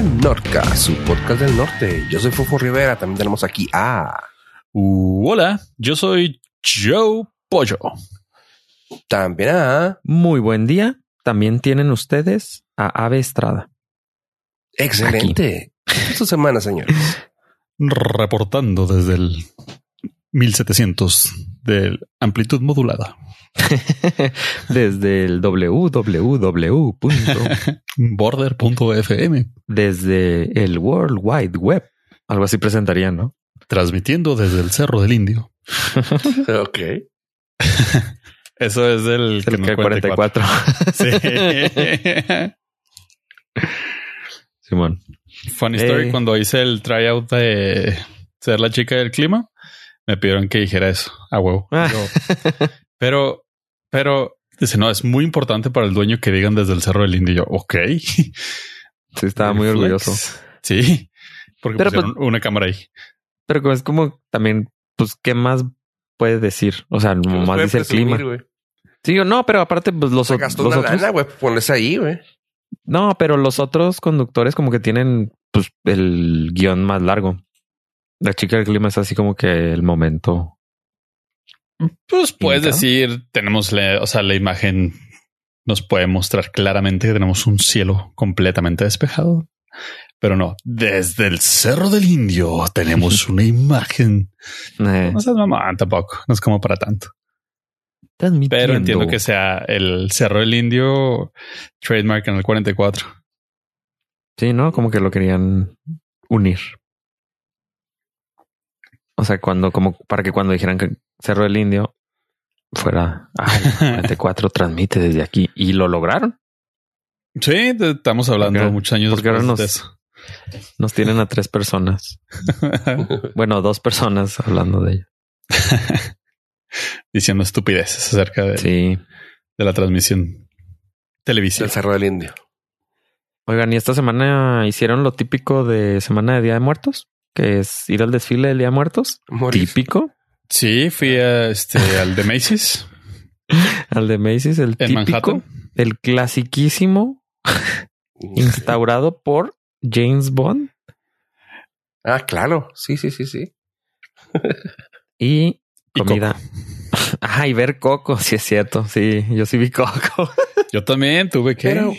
al Norca, su podcast del norte. Yo soy Fofo Rivera, también tenemos aquí a... Uh, hola, yo soy Joe Pollo. También a... Muy buen día. También tienen ustedes a Ave Estrada. Excelente. Su semana, señores. Reportando desde el 1700 de amplitud modulada. desde el www.border.fm. Desde el World Wide Web. Algo así presentarían, ¿no? Transmitiendo desde el Cerro del Indio. ok. Eso es del, el 44. Sí. Simón. Funny story, eh. cuando hice el tryout de ser la chica del clima, me pidieron que dijera eso a huevo. Ah. pero, pero dice, no, es muy importante para el dueño que digan desde el Cerro del Indio. yo, ok. Sí, estaba muy orgulloso. Sí, porque pero, pusieron pues, una cámara ahí. Pero es como también, pues, ¿qué más puede decir? O sea, más dice el clima. Sí o no, pero aparte, pues los, los otros. güey, pones ahí, güey. No, pero los otros conductores como que tienen pues el guion más largo. La chica del clima es así como que el momento. Pues puedes decir, tenemos la, o sea, la imagen nos puede mostrar claramente que tenemos un cielo completamente despejado. Pero no, desde el Cerro del Indio tenemos una imagen. Eh. No seas mamá, tampoco, no es como para tanto. Pero entiendo que sea el Cerro del Indio trademark en el 44. Sí, ¿no? Como que lo querían unir. O sea, cuando, como para que cuando dijeran que Cerro del Indio fuera, el 44 transmite desde aquí y lo lograron. Sí, estamos hablando muchos años porque ahora nos, Nos tienen a tres personas. bueno, dos personas hablando de ello. diciendo estupideces acerca de, de la transmisión televisiva. El Cerro del Indio. Oigan, y esta semana hicieron lo típico de Semana de Día de Muertos, que es ir al desfile del Día de Muertos. Típico. Sí, fui a este al de Macy's. al de Macy's, el típico, el clasiquísimo instaurado por James Bond. Ah, claro. Sí, sí, sí, sí. y comida. Ah, y ver Coco, sí es cierto. Sí, yo sí vi Coco. yo también tuve que. Pero,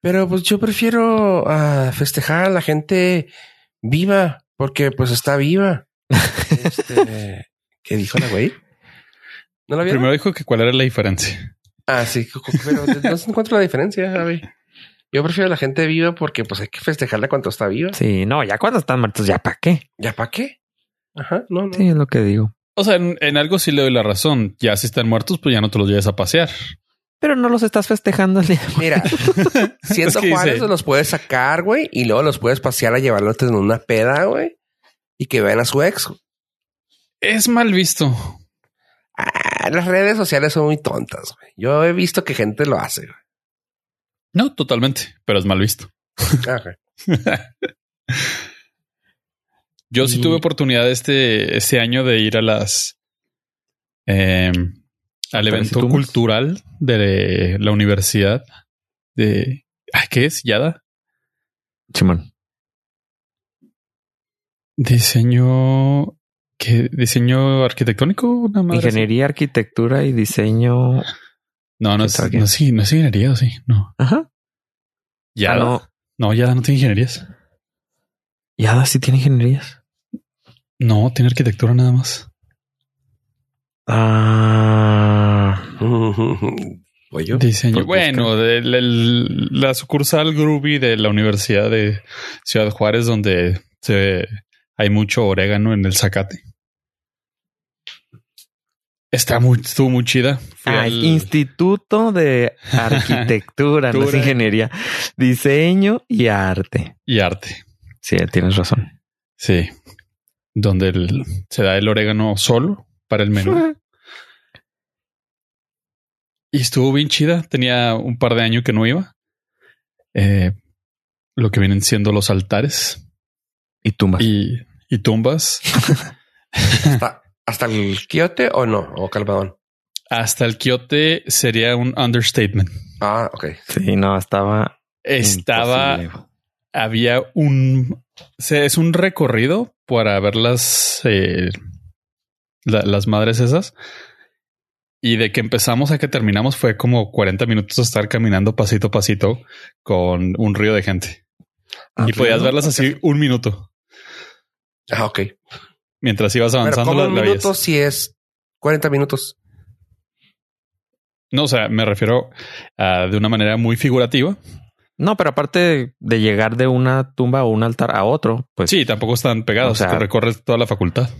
pero pues yo prefiero uh, festejar a la gente viva, porque pues está viva. este, ¿Qué dijo la güey? ¿No la Primero dijo que cuál era la diferencia. Ah, sí, pero no se encuentra la diferencia, a Yo prefiero a la gente viva porque pues hay que festejarla cuando está viva. Sí, no, ya cuando están muertos, ya para qué. ¿Ya para qué? Ajá, no, no. Sí, es lo que digo. O sea, en, algo sí le doy la razón. Ya si están muertos, pues ya no te los lleves a pasear. Pero no los estás festejando el día. Mira, siendo Juárez los puedes sacar, güey, y luego los puedes pasear a llevarlos en una peda, güey, y que vean a su ex. Es mal visto. Ah, las redes sociales son muy tontas, güey. Yo he visto que gente lo hace. Güey. No, totalmente, pero es mal visto. Yo sí tuve oportunidad este, este año de ir a las em, al evento cultural de la universidad de ¿qué es? Yada. Simón. Diseño ¿qué? diseño arquitectónico, Ingeniería, arquitectura y diseño. No, no es, no, no es ingeniería, sí, no. Ajá. Yada. Ah, no. no, Yada no tiene ingenierías. ¿Yada sí tiene ingenierías? No, tiene arquitectura nada más. Ah. Diseño. Bueno, de, la sucursal Groovy de la Universidad de Ciudad Juárez, donde se, hay mucho orégano en el zacate. Está muy, estuvo muy chida. Ah, Instituto de Arquitectura, no es ingeniería, diseño y arte. Y arte. Sí, tienes razón. Sí. Donde se da el orégano solo para el menú. y estuvo bien chida. Tenía un par de años que no iba. Eh, lo que vienen siendo los altares. Y tumbas. Y, tumbas. ¿Hasta, el quiote o no? ¿O calvadón? Hasta el quiote sería un understatement. Ah, ok. Sí, no, estaba. Estaba había un, es un recorrido para ver las, eh, las madres esas. Y de que empezamos a que terminamos fue como 40 minutos de estar caminando pasito a pasito con un río de gente. y podías verlas así un minuto. Ah, ok. Mientras ibas avanzando. Pero un minuto si es 40 minutos. No, o sea, me refiero a de una manera muy figurativa. No, pero aparte de llegar de una tumba o un altar a otro, pues. Sí, tampoco están pegados. O sea, te recorres toda la facultad.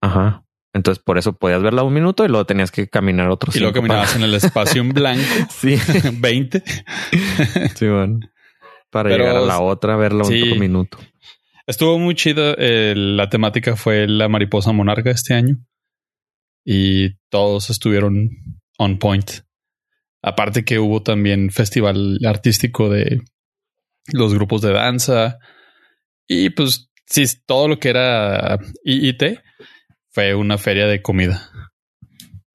Ajá. Entonces, por eso podías verla un minuto y luego tenías que caminar otro. Y luego caminabas en el espacio en blanco. sí. 20. sí, bueno. Para llegar a la otra, verla un minuto. Estuvo muy chido. Eh, la temática fue la mariposa monarca este año. Y todos estuvieron on point. Aparte que hubo también festival artístico de los grupos de danza. Y pues sí, todo lo que era IIT fue una feria de comida.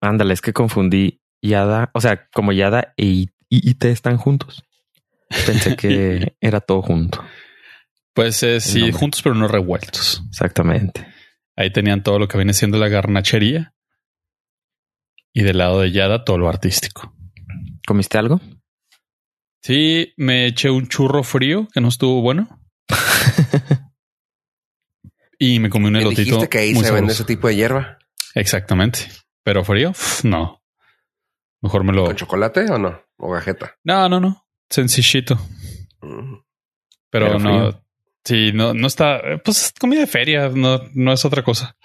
Ándale, es que confundí Yada, o sea, como Yada e IIT están juntos. Pensé que era todo junto. Pues eh, sí, juntos pero no revueltos. Exactamente. Ahí tenían todo lo que viene siendo la garnachería y del lado de Yada todo lo artístico. ¿Comiste algo? Sí, me eché un churro frío que no estuvo bueno. Y me comí un elotito. Dijiste que ahí se vende ese tipo de hierba. Exactamente. Pero frío, no. Mejor me lo. ¿Con chocolate o no? ¿O gajeta? No, no, no. Sencillito. Mm. Pero, no. Sí, no, no está. Pues comida de feria, no, no es otra cosa.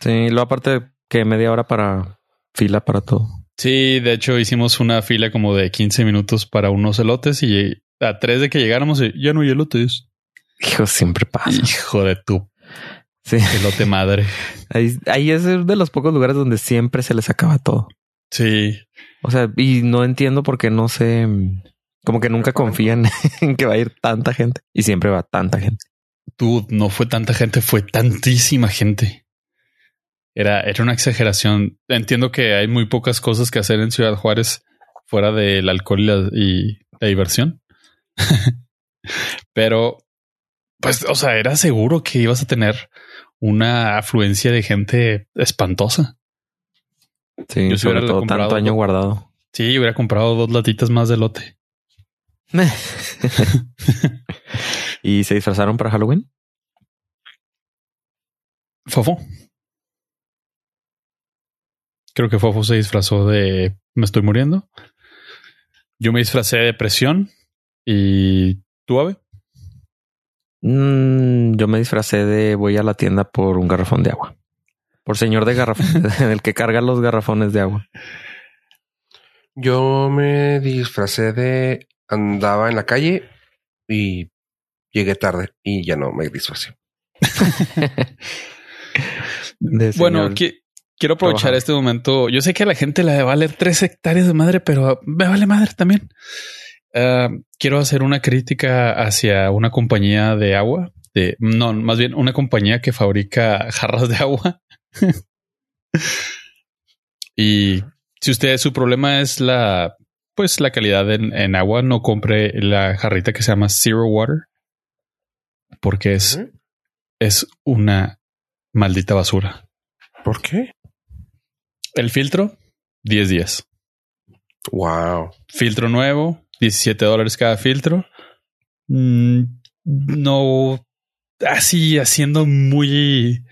Sí, lo aparte que media hora para fila para todo. Sí, de hecho hicimos una fila como de 15 minutos para unos elotes y a tres de que llegáramos ya no hay elotes. Hijo, siempre pasa. Hijo de tu sí. pelote madre. Ahí, es de los pocos lugares donde siempre se les acaba todo. Sí. O sea, y no entiendo por qué no sé, como que nunca confían en que va a ir tanta gente y siempre va tanta gente. Tú no fue tanta gente, fue tantísima gente. Era, era una exageración. Entiendo que hay muy pocas cosas que hacer en Ciudad Juárez fuera del alcohol y la diversión. Pero pues, o sea, era seguro que ibas a tener una afluencia de gente espantosa. Sí, yo sobre todo tanto año guardado. Sí, hubiera comprado dos latitas más de lote. ¿Y se disfrazaron para Halloween? Fofo. Creo que Fofo se disfrazó de me estoy muriendo. Yo me disfracé de presión y tú, Ave. Mm, yo me disfracé de voy a la tienda por un garrafón de agua. Por señor de garrafón, el que carga los garrafones de agua. Yo me disfracé de andaba en la calle y llegué tarde y ya no me disfracé. bueno, quiero aprovechar este momento. Yo sé que a la gente le va a valer tres hectáreas de madre, pero me vale madre también. Ah, quiero hacer una crítica hacia una compañía de agua, de no, más bien una compañía que fabrica jarras de agua. y si usted su problema es la pues la calidad en, agua, no compre la jarrita que se llama Zero Water porque es, es una maldita basura. ¿Por qué? El filtro, 10 días. Wow. Filtro nuevo, 17 dólares cada filtro. Mm, no, así haciendo muy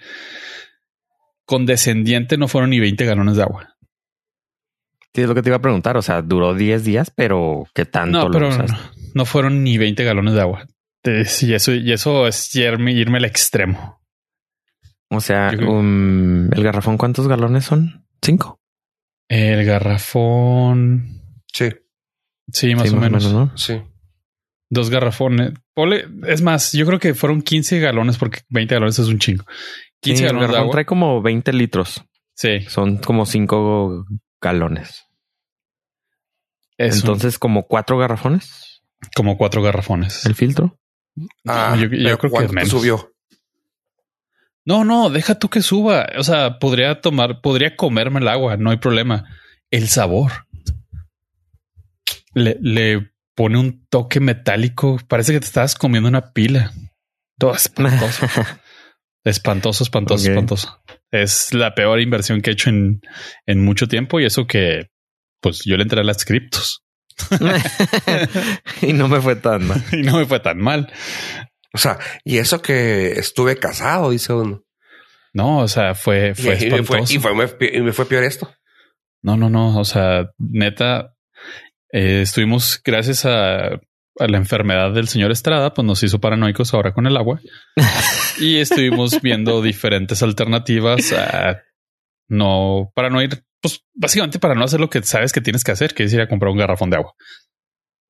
condescendiente, no fueron ni 20 galones de agua. Sí, es lo que te iba a preguntar. O sea, duró 10 días, pero ¿qué tanto no, pero no, fueron ni 20 galones de agua. Y eso, y eso es irme, irme al extremo. O sea, el garrafón, ¿cuántos galones son? ¿Cinco? El garrafón. Sí. Sí, más, o, menos. Sí. Dos garrafones. es más, yo creo que fueron 15 galones porque 20 galones es un chingo. 15 galones de agua. trae como 20 litros. Sí. Son como 5 galones. Entonces, como cuatro garrafones. Como cuatro garrafones. ¿El filtro? Ah, yo, creo que menos. subió. No, no, deja tú que suba. O sea, podría tomar, podría comerme el agua, no hay problema. El sabor le, pone un toque metálico. Parece que te estás comiendo una pila. Todo espantoso. espantoso, espantoso, espantoso. Es la peor inversión que he hecho en, en mucho tiempo y eso que pues yo le entré a las criptos. y no me fue tan mal. y no me fue tan mal. O sea, y eso que estuve casado, dice uno. No, o sea, fue, fue y, espantoso. Y, fue, y, me, fue, peor esto. No, no, no. O sea, neta, eh, estuvimos gracias a, la enfermedad del señor Estrada, pues nos hizo paranoicos ahora con el agua. y estuvimos viendo diferentes alternativas a no, para no ir, pues básicamente para no hacer lo que sabes que tienes que hacer, que es ir a comprar un garrafón de agua.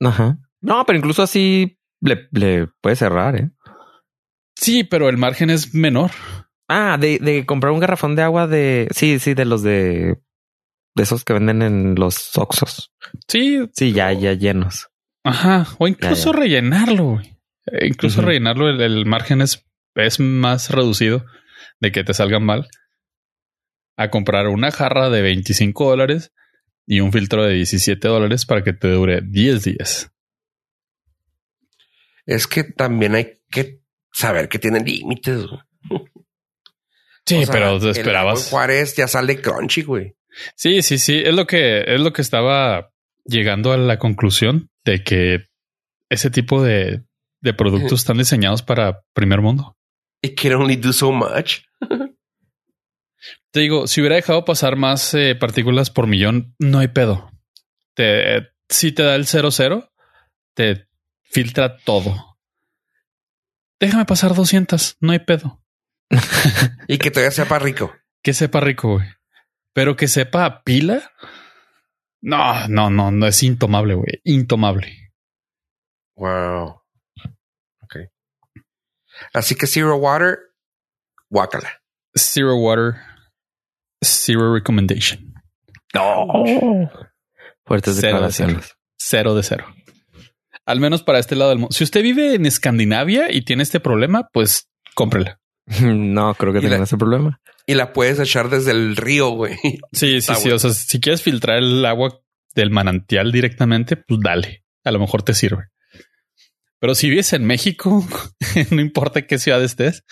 Ajá. No, pero incluso así le, le puede cerrar, ¿eh? Sí, pero el margen es menor. Ah, de, de comprar un garrafón de agua de... Sí, sí, de los de... De esos que venden en los Oxos. Sí. Sí, ya, ya llenos. Ajá. O incluso rellenarlo. E incluso rellenarlo, el, margen es, es más reducido de que te salgan mal. A comprar una jarra de 25 dólares y un filtro de 17 dólares para que te dure 10 días es que también hay que saber que tienen límites. Sí, pero te esperabas. Juárez ya sale crunchy, güey. Sí, sí, sí. Es lo que es lo que estaba llegando a la conclusión de que ese tipo de, de productos están diseñados para primer mundo. It can only do so much. Te digo, si hubiera dejado pasar más eh, partículas por millón, no hay pedo. Te, si te da el 00, te filtra todo. Déjame pasar 200, no hay pedo. y que todavía sepa rico. Que sepa rico, güey. Pero que sepa pila. No, no, no, no es intomable, güey. Intomable. Wow. Ok. Así que Zero Water, guácala. Zero Water, Zero Recommendation. No. Fuertes cero De cero de cero. Al menos para este lado del mundo. Si usted vive en Escandinavia y tiene este problema, pues cómprela. No, creo que tengan ese problema. Y la puedes echar desde el río, güey. Sí, sí, sí. O sea, si quieres filtrar el agua del manantial directamente, pues dale. A lo mejor te sirve. Pero si vives en México, no importa qué ciudad estés,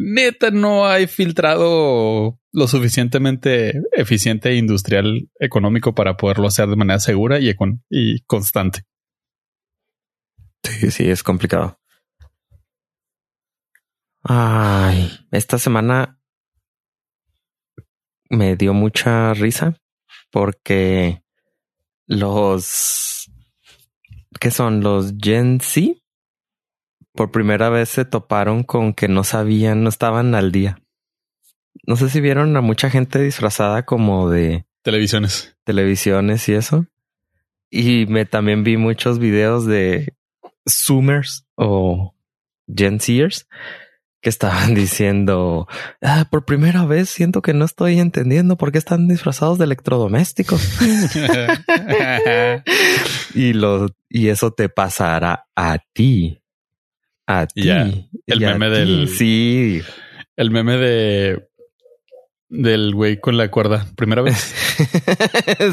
neta no hay filtrado lo suficientemente eficiente e industrial económico para poderlo hacer de manera segura y, y constante. Sí, sí, es complicado. Ay, esta semana me dio mucha risa porque los ¿qué son? Los Gen Z por primera vez se toparon con que no sabían, no estaban al día. No sé si vieron a mucha gente disfrazada como de televisiones, televisiones y eso. Y me también vi muchos videos de Zoomers o Gen Zers que estaban diciendo, ah, por primera vez siento que no estoy entendiendo por qué están disfrazados de electrodomésticos. y lo, y eso te pasará a ti. A ti. El meme del. Sí. El meme de. Del güey con la cuerda. Primera vez.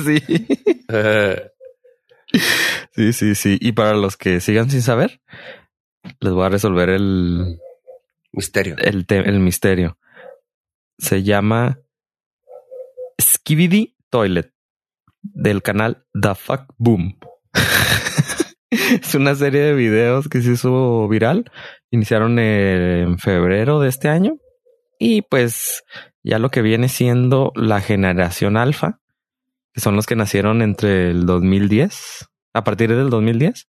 sí. Sí, sí, sí. Y para los que sigan sin saber, les voy a resolver el misterio. El, el misterio. Se llama Skibidi Toilet del canal The Fuck Boom. es una serie de videos que se hizo viral. Iniciaron en febrero de este año. Y pues ya lo que viene siendo la generación alfa, que son los que nacieron entre el 2010 a partir del 2010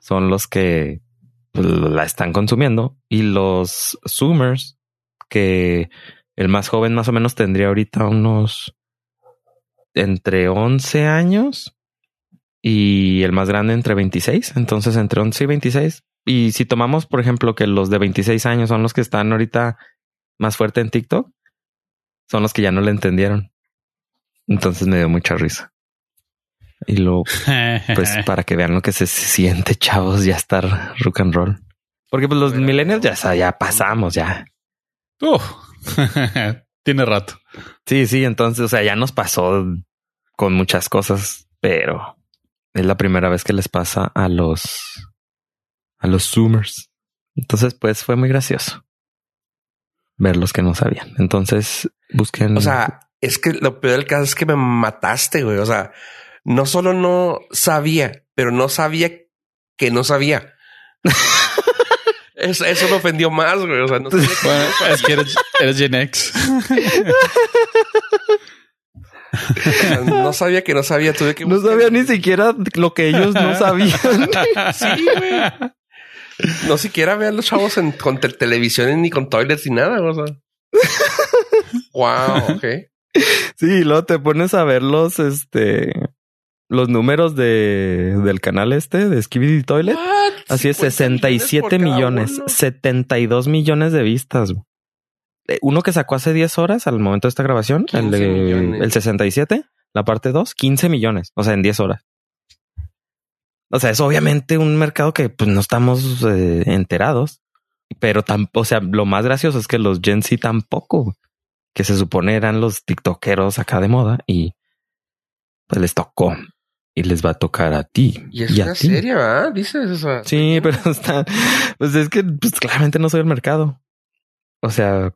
son los que la están consumiendo y los Zoomers que el más joven más o menos tendría ahorita unos entre 11 años y el más grande entre 26. Entonces entre 11 y 26. Y si tomamos, por ejemplo, que los de 26 años son los que están ahorita más fuerte en TikTok, son los que ya no le entendieron. Entonces me dio mucha risa. Y luego, pues para que vean lo que se siente, chavos, ya estar rock and roll. Porque pues los millennials ya, ya pasamos, ya. tiene rato. Sí, sí, entonces, o sea, ya nos pasó con muchas cosas, pero Es la primera vez que les pasa a los a los Zoomers. Entonces, pues fue muy gracioso ver los que no sabían. Entonces, busquen. O sea, es que lo peor del caso es que me mataste, güey. O sea, no solo no sabía, pero no sabía que no sabía. eso, eso, me ofendió más, güey. O sea, no sabía que es que eres, eres Gen X. no sabía que no sabía. Tuve que no sabía ni siquiera lo que ellos no sabían. sí, güey. No siquiera vean los chavos en, con televisión ni con toilets ni nada. O sea. wow, ok. Sí, luego te pones a ver los, este, los números de, del canal este de Skibidi Toilet. Así es, 67 millones, 72 millones de vistas. Eh, uno que sacó hace 10 horas al momento de esta grabación, el de el 67, la parte 2, 15 millones, o sea, en 10 horas. O sea, es obviamente un mercado que pues no estamos eh, enterados, pero tampoco, o sea, lo más gracioso es que los Gen Z tampoco, que se supone eran los tiktokeros acá de moda y pues les tocó y les va a tocar a ti. Y es una serie, ¿verdad? Dices eso. Sí, pero está, pues es que pues, claramente no soy el mercado. O sea,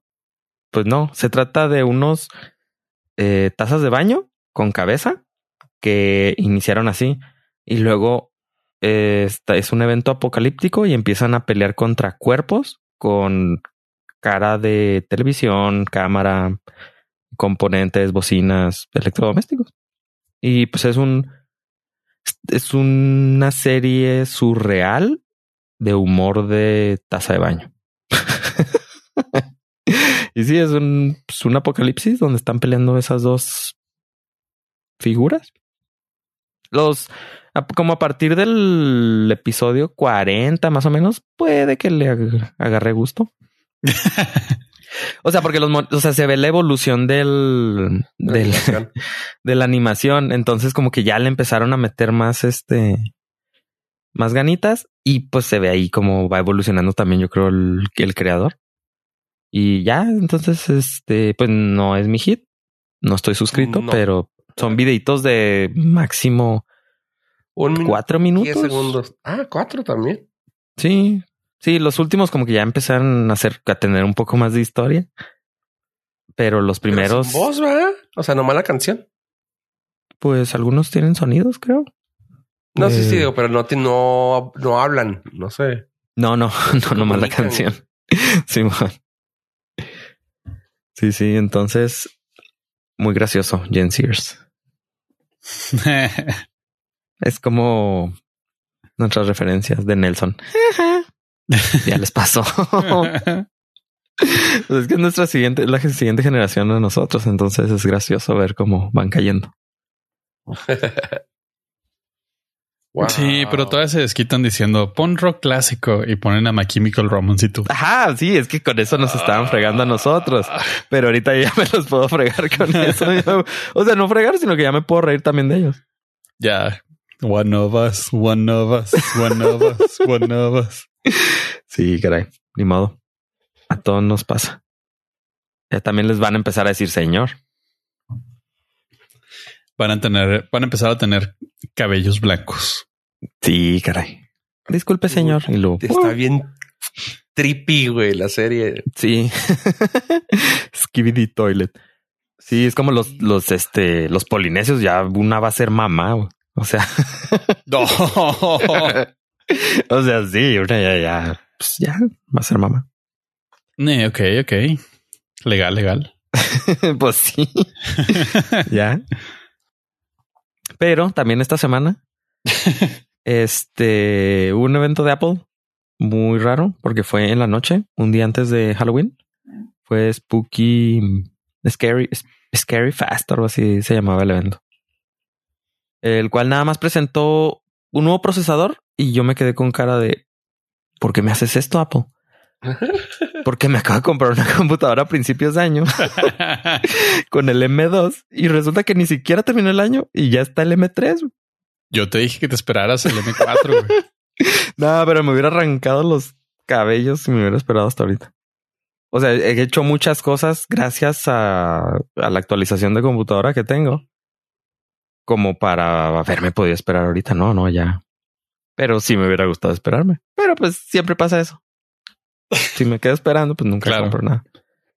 pues no, se trata de unos eh, tazas de baño con cabeza que iniciaron así y luego es un evento apocalíptico y empiezan a pelear contra cuerpos con cara de televisión, cámara, componentes, bocinas, electrodomésticos. Y pues es un es una serie surreal de humor de taza de baño. y sí, es un, pues, un apocalipsis donde están peleando esas dos figuras. Los como a partir del episodio 40 más o menos, puede que le agarre gusto. o sea, porque los, o sea, se ve la evolución del, del de la animación. Entonces, como que ya le empezaron a meter más este, más ganitas y pues se ve ahí como va evolucionando también, yo creo, el, el creador. Y ya, entonces, este, pues no es mi hit. No estoy suscrito, pero son videitos de máximo un cuatro minutos. segundos. Ah, cuatro también. Sí, sí, los últimos como que ya empezaron a hacer a tener un poco más de historia. Pero los primeros. voz, ¿verdad? O sea, nomás la canción. Pues algunos tienen sonidos, creo. No, sí, sí, eh, digo, pero no, no, no hablan, no sé. No, no, no, nomás la canción. sí, Sí, sí, entonces muy gracioso, Jen Sears. Es como nuestras referencias de Nelson. ya les pasó. Pues es que es nuestra siguiente, la siguiente generación de nosotros, entonces es gracioso ver cómo van cayendo. Sí, pero todavía se desquitan diciendo pon rock clásico y ponen a My Chemical Romance y tú. Ajá, sí, es que con eso nos estaban fregando a nosotros, pero ahorita ya me los puedo fregar con eso. o sea, no fregar, sino que ya me puedo reír también de ellos. Ya, One of us, one of us, one of us, one of us. Sí, caray, ni modo. A todos nos pasa. Ya también les van a empezar a decir señor. Van a tener, van a empezar a tener cabellos blancos. Sí, caray. Disculpe, señor. Y luego, está bien trippy, güey, la serie. Sí. Skibidi Toilet. Sí, es como los, los, este, los polinesios. Ya una va a ser mamá. Güey. O sea, no. o sea, sí, una ya, ya, pues ya va a ser mamá. Eh, ok, ok. Legal, legal. pues sí. ya. Pero también esta semana, este, hubo un evento de Apple muy raro porque fue en la noche, un día antes de Halloween. Fue Spooky, Scary, Scary Fast, algo así se llamaba el evento el cual nada más presentó un nuevo procesador y yo me quedé con cara de ¿por qué me haces esto, Apple? Porque me acabo de comprar una computadora a principios de año con el M2 y resulta que ni siquiera terminó el año y ya está el M3. Yo te dije que te esperaras el M4. no, pero me hubiera arrancado los cabellos si me hubiera esperado hasta ahorita. O sea, he hecho muchas cosas gracias a, a la actualización de computadora que tengo como para haberme podido esperar ahorita. No, no, ya. Pero sí me hubiera gustado esperarme. Pero pues siempre pasa eso. Si me quedo esperando, pues nunca compro nada.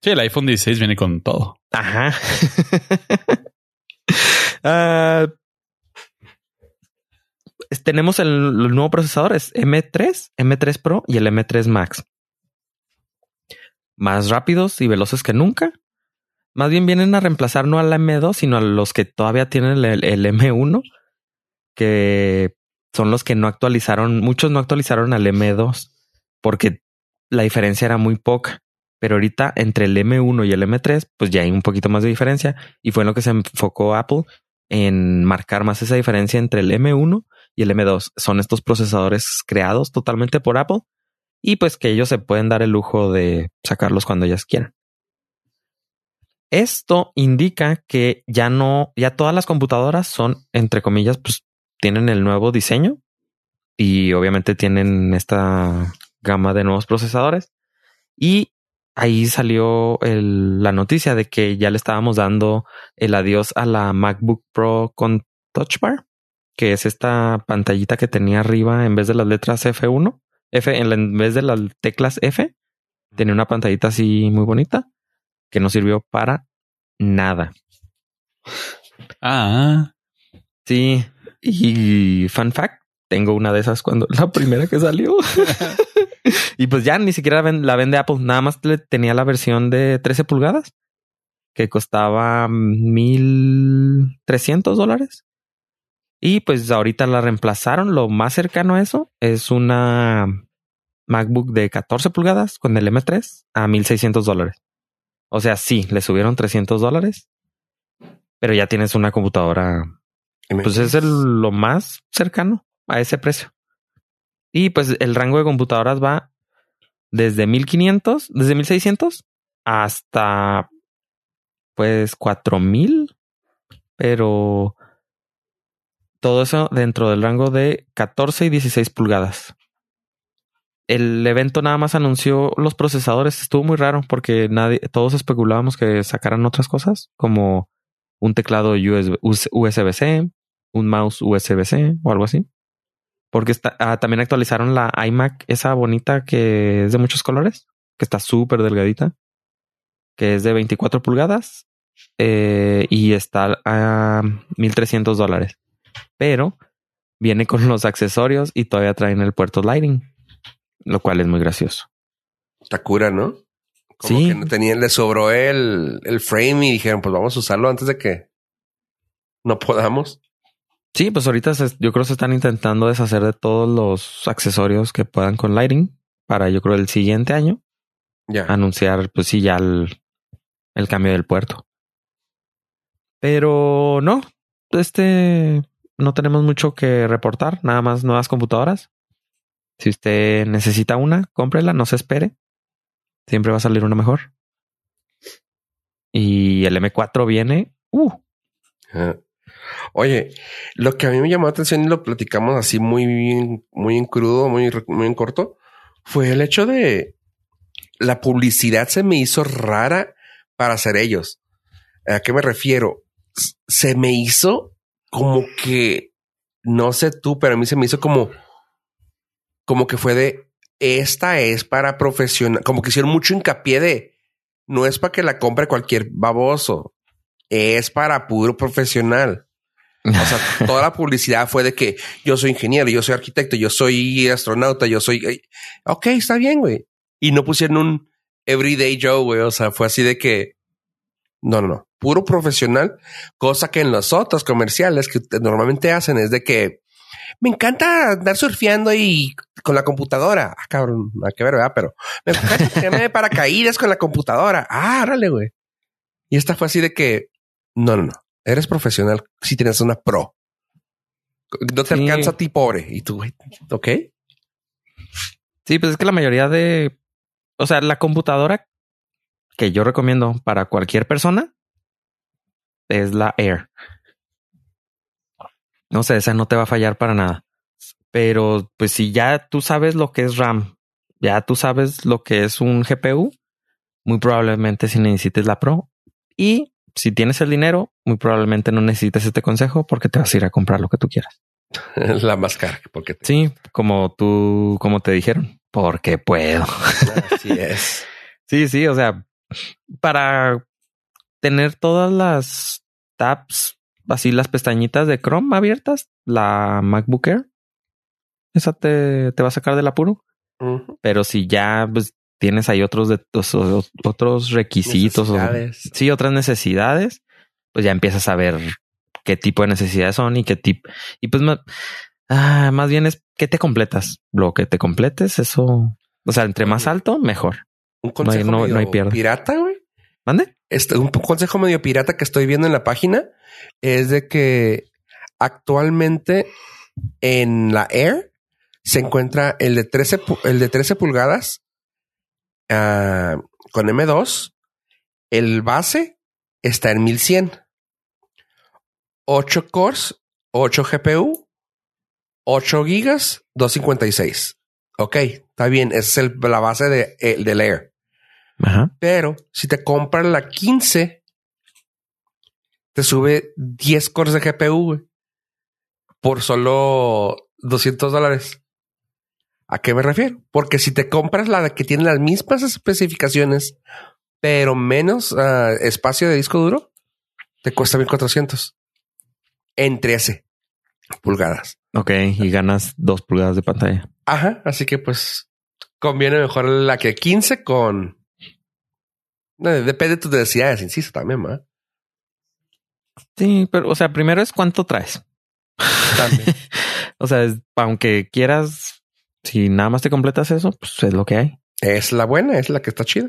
Sí, el iPhone 16 viene con todo. Ajá. Ah, tenemos el, nuevo procesador, es M3, M3 Pro y el M3 Max. Más rápidos y veloces que nunca. Más bien vienen a reemplazar no al M2, sino a los que todavía tienen el, el M1, que son los que no actualizaron, muchos no actualizaron al M2, porque la diferencia era muy poca. Pero ahorita entre el M1 y el M3, pues ya hay un poquito más de diferencia. Y fue en lo que se enfocó Apple en marcar más esa diferencia entre el M1 y el M2. Son estos procesadores creados totalmente por Apple y pues que ellos se pueden dar el lujo de sacarlos cuando ellas quieran. Esto indica que ya no, ya todas las computadoras son, entre comillas, pues tienen el nuevo diseño y obviamente tienen esta gama de nuevos procesadores. Y ahí salió la noticia de que ya le estábamos dando el adiós a la MacBook Pro con Touch Bar, que es esta pantallita que tenía arriba en vez de las letras F1, F en, vez de las teclas F, tenía una pantallita así muy bonita que no sirvió para nada. Ah, sí. Y fun fact, tengo una de esas cuando la primera que salió. y pues ya ni siquiera la vende Apple. Nada más tenía la versión de 13 pulgadas que costaba 1300 dólares. Y pues ahorita la reemplazaron. Lo más cercano a eso es una MacBook de 14 pulgadas con el M3 a 1600 dólares. O sea, sí, le subieron 300 dólares, pero ya tienes una computadora. Pues es lo más cercano a ese precio. Y pues el rango de computadoras va desde 1500, desde 1600 hasta pues 4000, pero todo eso dentro del rango de 14 y 16 pulgadas. El evento nada más anunció los procesadores. Estuvo muy raro porque nadie, todos especulábamos que sacaran otras cosas como un teclado USB-C, un mouse USB-C o algo así. Porque ah, también actualizaron la iMac, esa bonita que es de muchos colores, que está súper delgadita, que es de 24 pulgadas eh, y está a 1300 dólares. Pero viene con los accesorios y todavía traen el puerto Lighting, lo cual es muy gracioso. cura, ¿no? Como sí. que no tenían, le sobró el, el frame y dijeron, pues vamos a usarlo antes de que no podamos. Sí, pues ahorita yo creo que se están intentando deshacer de todos los accesorios que puedan con Lighting para yo creo el siguiente año. Ya. Anunciar, pues sí, ya el, el cambio del puerto. Pero no, este no tenemos mucho que reportar, nada más nuevas computadoras. Si usted necesita una, cómprela, no se espere. Siempre va a salir una mejor. Y el M4 viene. Uh. Oye, lo que a mí me llamó la atención y lo platicamos así muy bien, muy en crudo, muy, muy en corto, fue el hecho de la publicidad se me hizo rara para hacer ellos. ¿A qué me refiero? Se me hizo como que, no sé tú, pero a mí se me hizo como, como que fue de, esta es para profesional, como que hicieron mucho hincapié de, no es para que la compre cualquier baboso, es para puro profesional. O sea, toda la publicidad fue de que yo soy ingeniero, yo soy arquitecto, yo soy astronauta, yo soy... Ok, está bien, güey. Y no pusieron un everyday Joe, güey. O sea, fue así de que... No, no, no. Puro profesional. Cosa que en los otros comerciales que normalmente hacen es de que me encanta andar surfeando y con la computadora. Ah, cabrón, hay que ver, ¿verdad? Pero me para paracaídas con la computadora. Ah, dale, güey. Y esta fue así de que no, no, no eres profesional si tienes una pro. No te alcanza a ti pobre. Y tú, ok. Sí, pues es que la mayoría de, o sea, la computadora que yo recomiendo para cualquier persona es la Air. No sé, esa no te va a fallar para nada. Pero pues si ya tú sabes lo que es RAM, ya tú sabes lo que es un GPU, muy probablemente si necesites la Pro. Y si tienes el dinero, muy probablemente no necesites este consejo porque te vas a ir a comprar lo que tú quieras. La más cara, porque sí, como tú, como te dijeron, porque puedo. Así es. sí, sí, o sea, para tener todas las tabs, así las pestañitas de Chrome abiertas, la MacBook Air, esa te, te va a sacar del apuro. Pero si ya pues, tienes ahí otros de otros requisitos o sí, otras necesidades, pues ya empiezas a ver qué tipo de necesidades son y qué tipo. Y pues más, ah, más bien es que te completas. Lo que te completes, eso. O sea, entre más alto, mejor. Un consejo no hay, pirata, güey. ¿Mande? Este, un consejo medio pirata que estoy viendo en la página es de que actualmente en la Air se encuentra el de 13, el de 13 pulgadas uh, con M2. El base está en 1100. 8 cores, 8 GPU, 8 gigas, 256. Ok, está bien. Esa es la base de, el, del Air. Pero si te compras la 15, te sube 10 cores de GPU por solo 200 dólares. ¿A qué me refiero? Porque si te compras la que tiene las mismas especificaciones, pero menos ah, espacio de disco duro, te cuesta 1400 en 13 pulgadas. Ok, y ganas 2 pulgadas de pantalla. Ajá, así que pues conviene mejor la que 15 con Depende de tus necesidades, insisto, también, ¿verdad? Sí, pero, o sea, primero es cuánto traes. También. o sea, aunque quieras, si nada más te completas eso, pues es lo que hay. Es la buena, es la que está chida.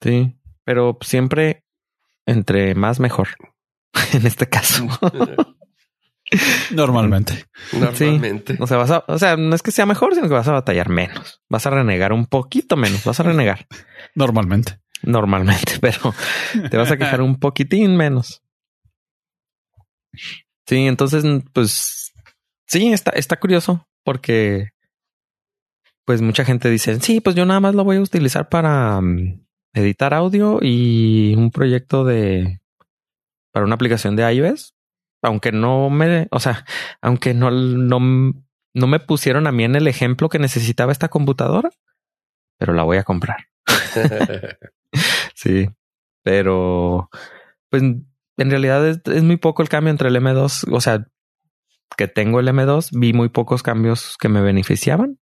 Sí, pero siempre entre más mejor. en este caso. Normalmente. Normalmente. O sea, vas a, o sea, no es que sea mejor, sino que vas a batallar menos. Vas a renegar un poquito menos. Vas a renegar. Normalmente normalmente, pero te vas a quejar un poquitín menos. Sí, entonces, pues sí, está, está curioso porque pues mucha gente dice, sí, pues yo nada más lo voy a utilizar para mm, editar audio y un proyecto de para una aplicación de iOS, aunque no me, o sea, aunque no, no, no me pusieron a mí en el ejemplo que necesitaba esta computadora, pero la voy a comprar. sí, pero pues en realidad es, muy poco el cambio entre el M2. O sea, que tengo el M2, vi muy pocos cambios que me beneficiaban.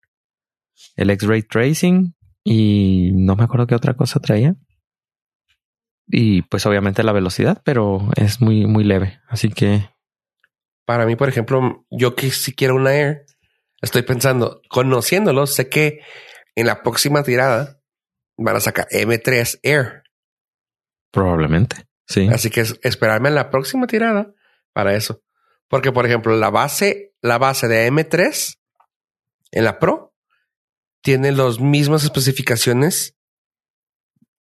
El X-Ray Tracing y no me acuerdo qué otra cosa traía. Y pues obviamente la velocidad, pero es muy, muy leve. Así que. Para mí, por ejemplo, yo que si quiero una Air, estoy pensando, conociéndolo, sé que en la próxima tirada van a sacar M3 Air. Probablemente. Sí. Así que esperarme en la próxima tirada para eso. Porque, por ejemplo, la base, la base de M3 en la Pro tiene las mismas especificaciones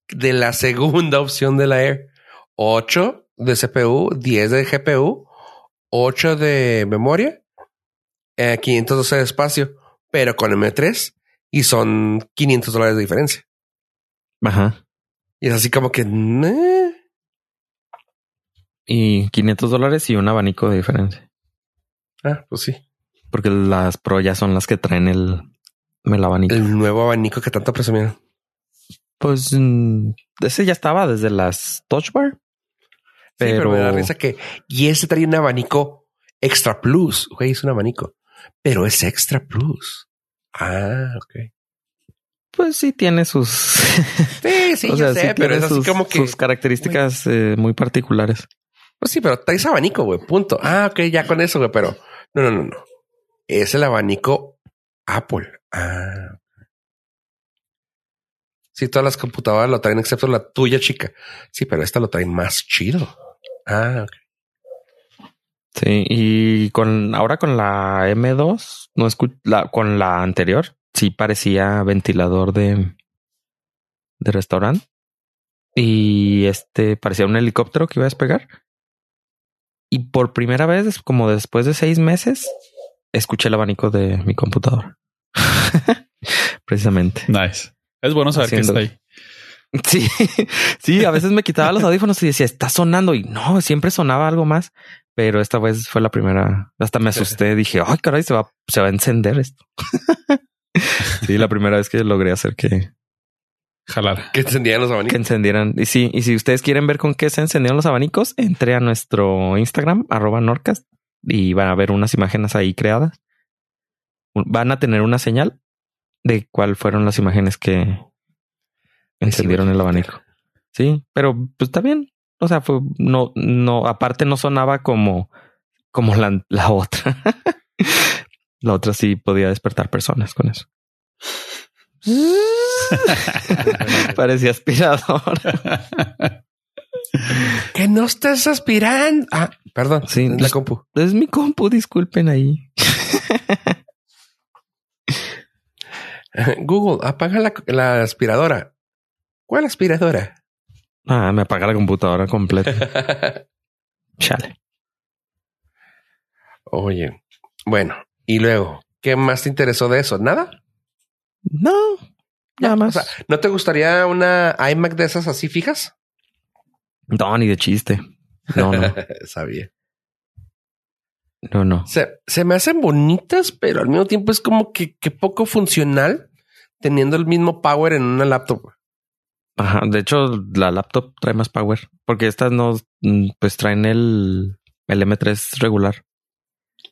de la segunda opción de la Air. 8 de CPU, 10 de GPU, 8 de memoria, 512 eh, de espacio, pero con M3 y son 500 dólares de diferencia. Ajá. Y es así como que... Y 500 dólares y un abanico de diferencia. Ah, pues sí. Porque las Pro ya son las que traen el, el abanico. El nuevo abanico que tanto presumieron. Pues mm, ese ya estaba desde las Touch Bar. Pero... pero me da risa que... Y ese trae un abanico Extra Plus. Güey, es un abanico. Pero es Extra Plus. Ah, ok pues sí tiene sus. Sí, sí, o sea, sé, pero es así como que. Sus características eh, muy particulares. Pues sí, pero traes abanico, güey. Punto. Ah, ok, ya con eso, güey. Pero no, no, no, no. Es el abanico Apple. Ah. Sí, todas las computadoras lo traen, excepto la tuya, chica. Sí, pero esta lo traen más chido. Ah, ok. Sí, y con ahora con la M2, no la, con la anterior, sí parecía ventilador de, de restaurante. Y este parecía un helicóptero que iba a despegar. Y por primera vez, como después de seis meses, escuché el abanico de mi computadora. Precisamente. Nice. Es bueno saber que está ahí. Sí, sí, a veces me quitaba los audífonos y decía, está sonando y no, siempre sonaba algo más, pero esta vez fue la primera, hasta me asusté, dije, ay, caray, se va, se va a encender esto. sí, la primera vez que logré hacer que jalar. Que encendieran los abanicos. Que encendieran. Y sí, y si ustedes quieren ver con qué se encendieron los abanicos, entre a nuestro Instagram, arroba Norcast, y van a ver unas imágenes ahí creadas. Van a tener una señal de cuál fueron las imágenes que encendieron el abanico. Sí, pero pues está bien. O sea, fue no, no, aparte no sonaba como, como la, la otra. la otra sí podía despertar personas con eso. Parecía aspirador. que no estés aspirando. Ah, perdón. Sí, la compu. Es mi compu, disculpen ahí. Google, apaga la, la, aspiradora. ¿Cuál aspiradora? Ah, me apaga la computadora completa. Chale. Oye, bueno, y luego, ¿qué más te interesó de eso? ¿Nada? No, nada más. O sea, ¿no te gustaría una iMac de esas así fijas? No, ni de chiste. No, no. Sabía. No, no. Se, se, me hacen bonitas, pero al mismo tiempo es como que, que, poco funcional teniendo el mismo power en una laptop. Ajá. De hecho, la laptop trae más power porque estas no, pues traen el, el M3 regular.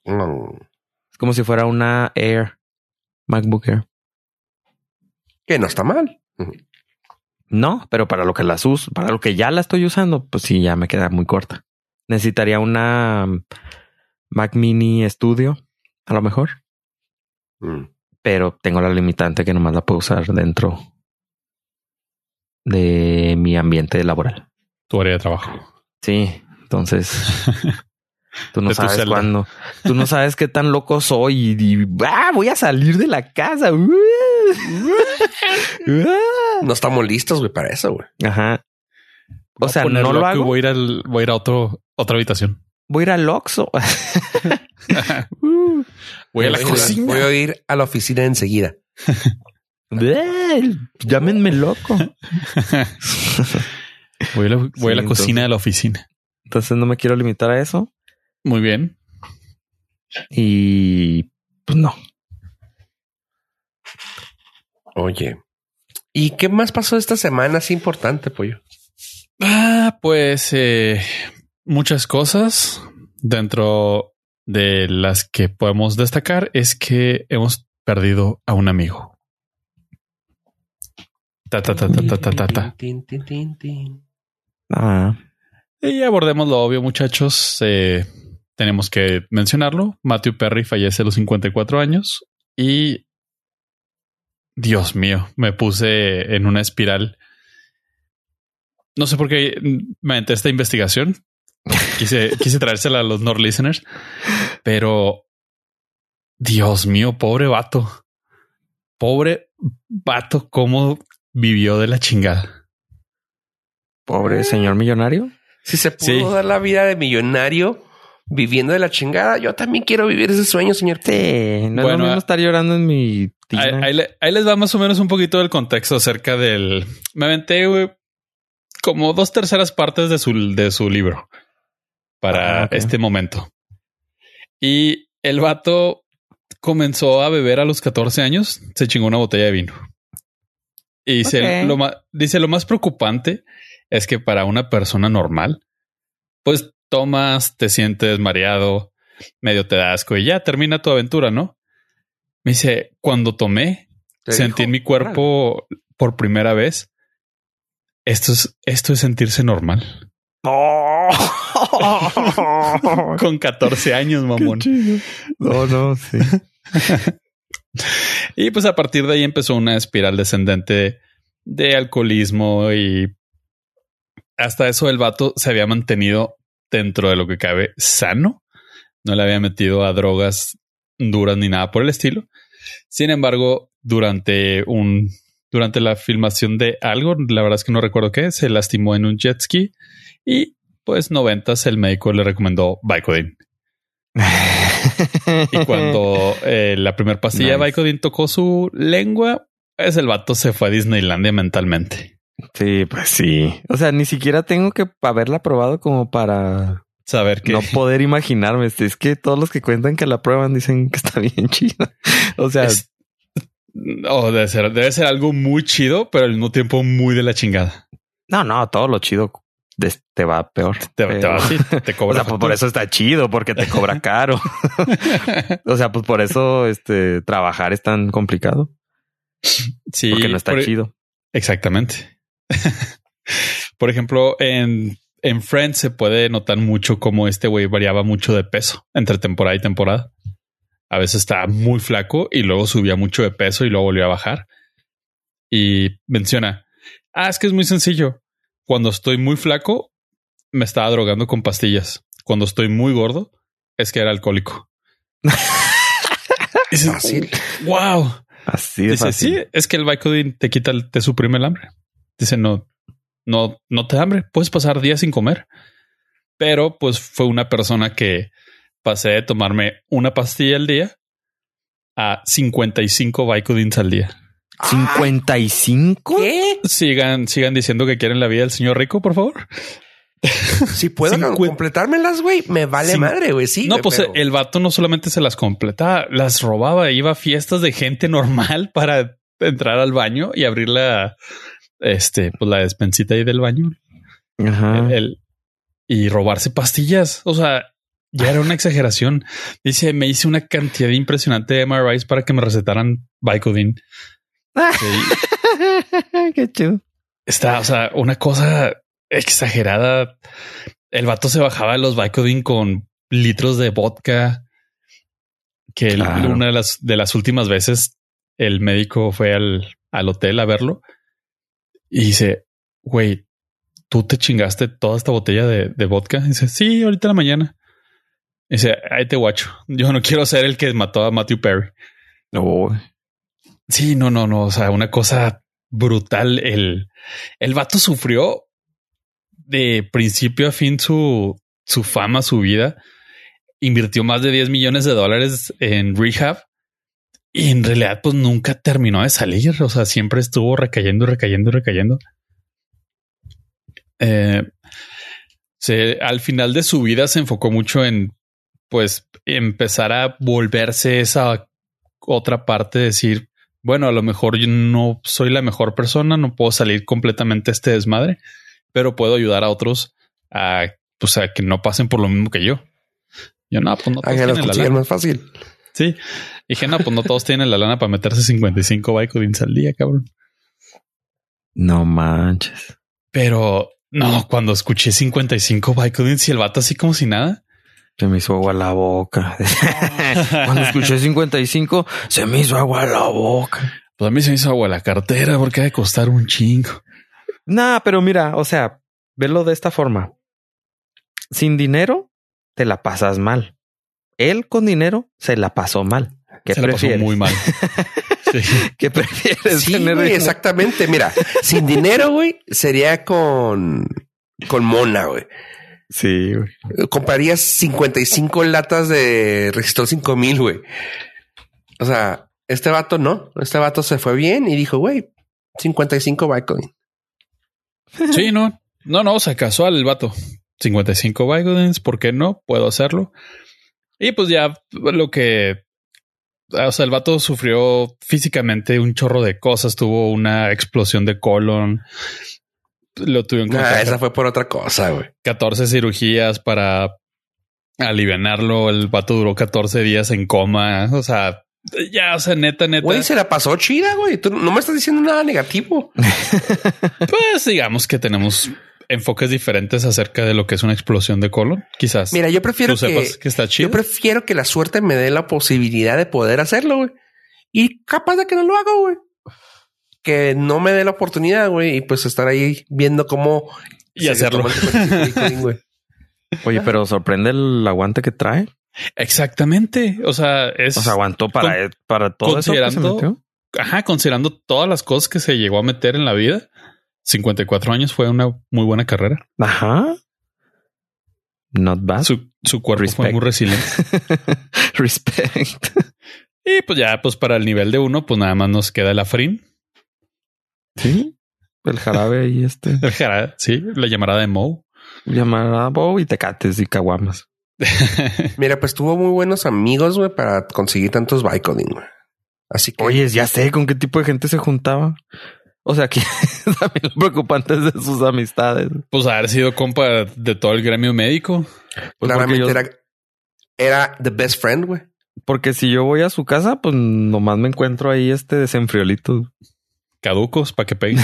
No. Es como si fuera una Air, MacBook Air. Que no está mal. No, pero para lo que las uso, para lo que ya la estoy usando, pues sí, ya me queda muy corta. Necesitaría una Mac Mini Studio, a lo mejor. Mm. Pero tengo la limitante que nomás la puedo usar dentro de mi ambiente laboral. Tu área de trabajo. Sí, entonces tú no sabes cuándo. Tú no sabes qué tan loco soy y, y ah, voy a salir de la casa. no estamos listos, güey, para eso, güey. Ajá. O Voy sea, no lo hago. Voy a ir al, voy a ir a otro, otra habitación. Voy a ir al Oxxo. Voy a la Voy cocina. Voy a ir a la oficina enseguida. Llámenme loco. Voy a la, voy Sí, a la entonces- cocina de la oficina. Entonces no me quiero limitar a eso. Muy bien. Y pues no. Oye. ¿Y qué más pasó esta semana? Es importante, pollo. Ah, pues eh, muchas cosas dentro de las que podemos destacar es que hemos perdido a un amigo. Ta, ta. Ah, Y abordemos lo obvio, muchachos. Eh, tenemos que mencionarlo. Matthew Perry fallece a los 54 años y Dios mío, me puse en una espiral. No sé por qué me entré esta investigación. Quise, quise traérsela a los Nord listeners, pero Dios mío, pobre vato. Pobre vato, cómo vivió de la chingada. pobre señor millonario. Si se pudo Sí. dar la vida de millonario viviendo de la chingada, yo también quiero vivir ese sueño, señor. Sí, no es Bueno, lo mismo ah, estar llorando en mi Ahí, tina. ahí le- ahí les va más o menos un poquito del contexto acerca del. Me aventé güey, como dos terceras partes de su, de su libro para Ah, este momento. Y el vato comenzó a beber a los 14 años, se chingó una botella de vino. Y dice, lo más, dice, lo más preocupante es que para una persona normal, pues tomas, te sientes mareado, medio te da asco y ya termina tu aventura, ¿no? Me dice, cuando tomé, sentí dijo, en mi cuerpo por primera vez. Esto es, esto es sentirse normal. Oh. Con 14 años, mamón. no, no, sí. Y pues a partir de ahí empezó una espiral descendente de alcoholismo y hasta eso el vato se había mantenido dentro de lo que cabe sano. No le había metido a drogas duras ni nada por el estilo. Sin embargo, durante un durante la filmación de algo, la verdad es que no recuerdo qué, se lastimó en un jet ski y pues noventas el médico le recomendó Vicodin. Y cuando eh, la primera pastilla Nice. Vicodin tocó su lengua, pues el vato se fue a Disneylandia mentalmente. Sí, pues sí. O sea, ni siquiera tengo que haberla probado como para saber que no poder imaginarme. Es que todos los que cuentan que la prueban dicen que está bien chido. O sea, o debe ser, debe ser algo muy chido, pero al mismo tiempo muy de la chingada. No, no, todo lo chido te va peor. Te, va te cobra. o sea, pues por eso está chido, porque te cobra caro. o sea, pues por eso este trabajar es tan complicado. Sí, porque no está chido. Exactamente. por ejemplo, en, en Friends se puede notar mucho cómo este güey variaba mucho de peso entre temporada y temporada. A veces estaba muy flaco y luego subía mucho de peso y luego volvió a bajar. Y menciona, ah, es que es muy sencillo. Cuando estoy muy flaco, me estaba drogando con pastillas. Cuando estoy muy gordo, es que era alcohólico. es fácil. Wow. Así Dice, sí, es que el Vicodin te quita, te suprime el hambre. Dice, no, no, no te da hambre. Puedes pasar días sin comer. Pero pues fue una persona que pasé de tomarme una pastilla al día a 55 Vicodins al día. ¿55? ¿Qué? Sigan, sigan diciendo que quieren la vida del señor rico, por favor. Si puedo completármelas, güey, me vale madre, güey. Sí. No, pues el vato no solamente se las completaba, las robaba, iba a fiestas de gente normal para entrar al baño y abrir la, este, pues la despensita ahí del baño. Ajá. y robarse pastillas. O sea, ya era una exageración. Dice, me hice una cantidad impresionante de MRIs para que me recetaran Vicodin. Qué chido. Está, o sea, una cosa exagerada. El vato se bajaba los Vicodin con litros de vodka. Que una de las, de las últimas veces el médico fue al, al hotel a verlo y dice, güey, tú te chingaste toda esta botella de, de vodka. dice, sí, ahorita en la mañana. dice, ahí te guacho. Yo no quiero ser el que mató a Matthew Perry. No. Sí, no, no, no. O sea, una cosa brutal. El, el vato sufrió de principio a fin su, su fama, su vida. Invirtió más de 10 millones de dólares en rehab y en realidad pues nunca terminó de salir. O sea, siempre estuvo recayendo, recayendo, recayendo. Eh, al final de su vida se enfocó mucho en pues empezar a volverse esa otra parte, de decir, bueno, a lo mejor yo no soy la mejor persona, no puedo salir completamente este desmadre, pero puedo ayudar a otros a, pues, a que no pasen por lo mismo que yo. Yo no, pues no todos la más fácil. Sí. Dije, no, pues no todos tienen la lana para meterse 55 Vicodins al día, cabrón. No manches. Pero no, cuando escuché 55 Vicodins y el vato así como si nada. Se me hizo agua la boca. Cuando escuché 55, se me hizo agua la boca. Pues a mí se me hizo agua la cartera porque ha de costar un chingo. Nah, pero mira, o sea, velo de esta forma. Sin dinero, te la pasas mal. Él con dinero se la pasó mal. ¿Qué se prefieres? muy mal. ¿Qué prefieres? Sí, exactamente. Mira, sin dinero, güey, sería con, con mona, güey. Sí, güey. Comprarías 55 latas de registro 5000, güey. O sea, este vato no. Este vato se fue bien y dijo, güey, 55 Bitcoin. Sí, no. No, no, se casó al vato. 55 Bitcoins, ¿por qué no? Puedo hacerlo. Y pues ya lo que o sea, el vato sufrió físicamente un chorro de cosas, tuvo una explosión de colon, lo tuvieron que nah, esa fue por otra cosa, güey. 14 cirugías para alivianarlo. El vato duró 14 días en coma. O sea, ya, o sea, neta, neta. Güey, se la pasó chida, güey. Tú no me estás diciendo nada negativo. pues digamos que tenemos enfoques diferentes acerca de lo que es una explosión de colon. Quizás. Mira, yo prefiero que, que está chido. Yo prefiero que la suerte me dé la posibilidad de poder hacerlo, güey. Y capaz de que no lo hago, güey que no me dé la oportunidad, güey, y pues estar ahí viendo cómo y hacerlo. Oye, pero sorprende el aguante que trae. Exactamente. O sea, es. O sea, aguantó para, para todo eso. Ajá, considerando todas las cosas que se llegó a meter en la vida. 54 años fue una muy buena carrera. Ajá. Not bad. Su, su cuerpo fue muy resiliente. Respect. Y pues ya, pues para el nivel de uno, pues nada más nos queda el Afrin Sí. el jarabe y este. El jarabe, sí, la llamarada de Mo. Llamarada Bow y tecates y caguamas. Mira, pues tuvo muy buenos amigos, güey, para conseguir tantos Vicodin, güey. Así que. Oye, ya sé con qué tipo de gente se juntaba. O sea, que también lo preocupante es de sus amistades. Pues haber sido compa de todo el gremio médico. Pues claramente yo- era, era the best friend, güey. Porque si yo voy a su casa, pues nomás me encuentro ahí este desenfriolito. Caducos para que peguen.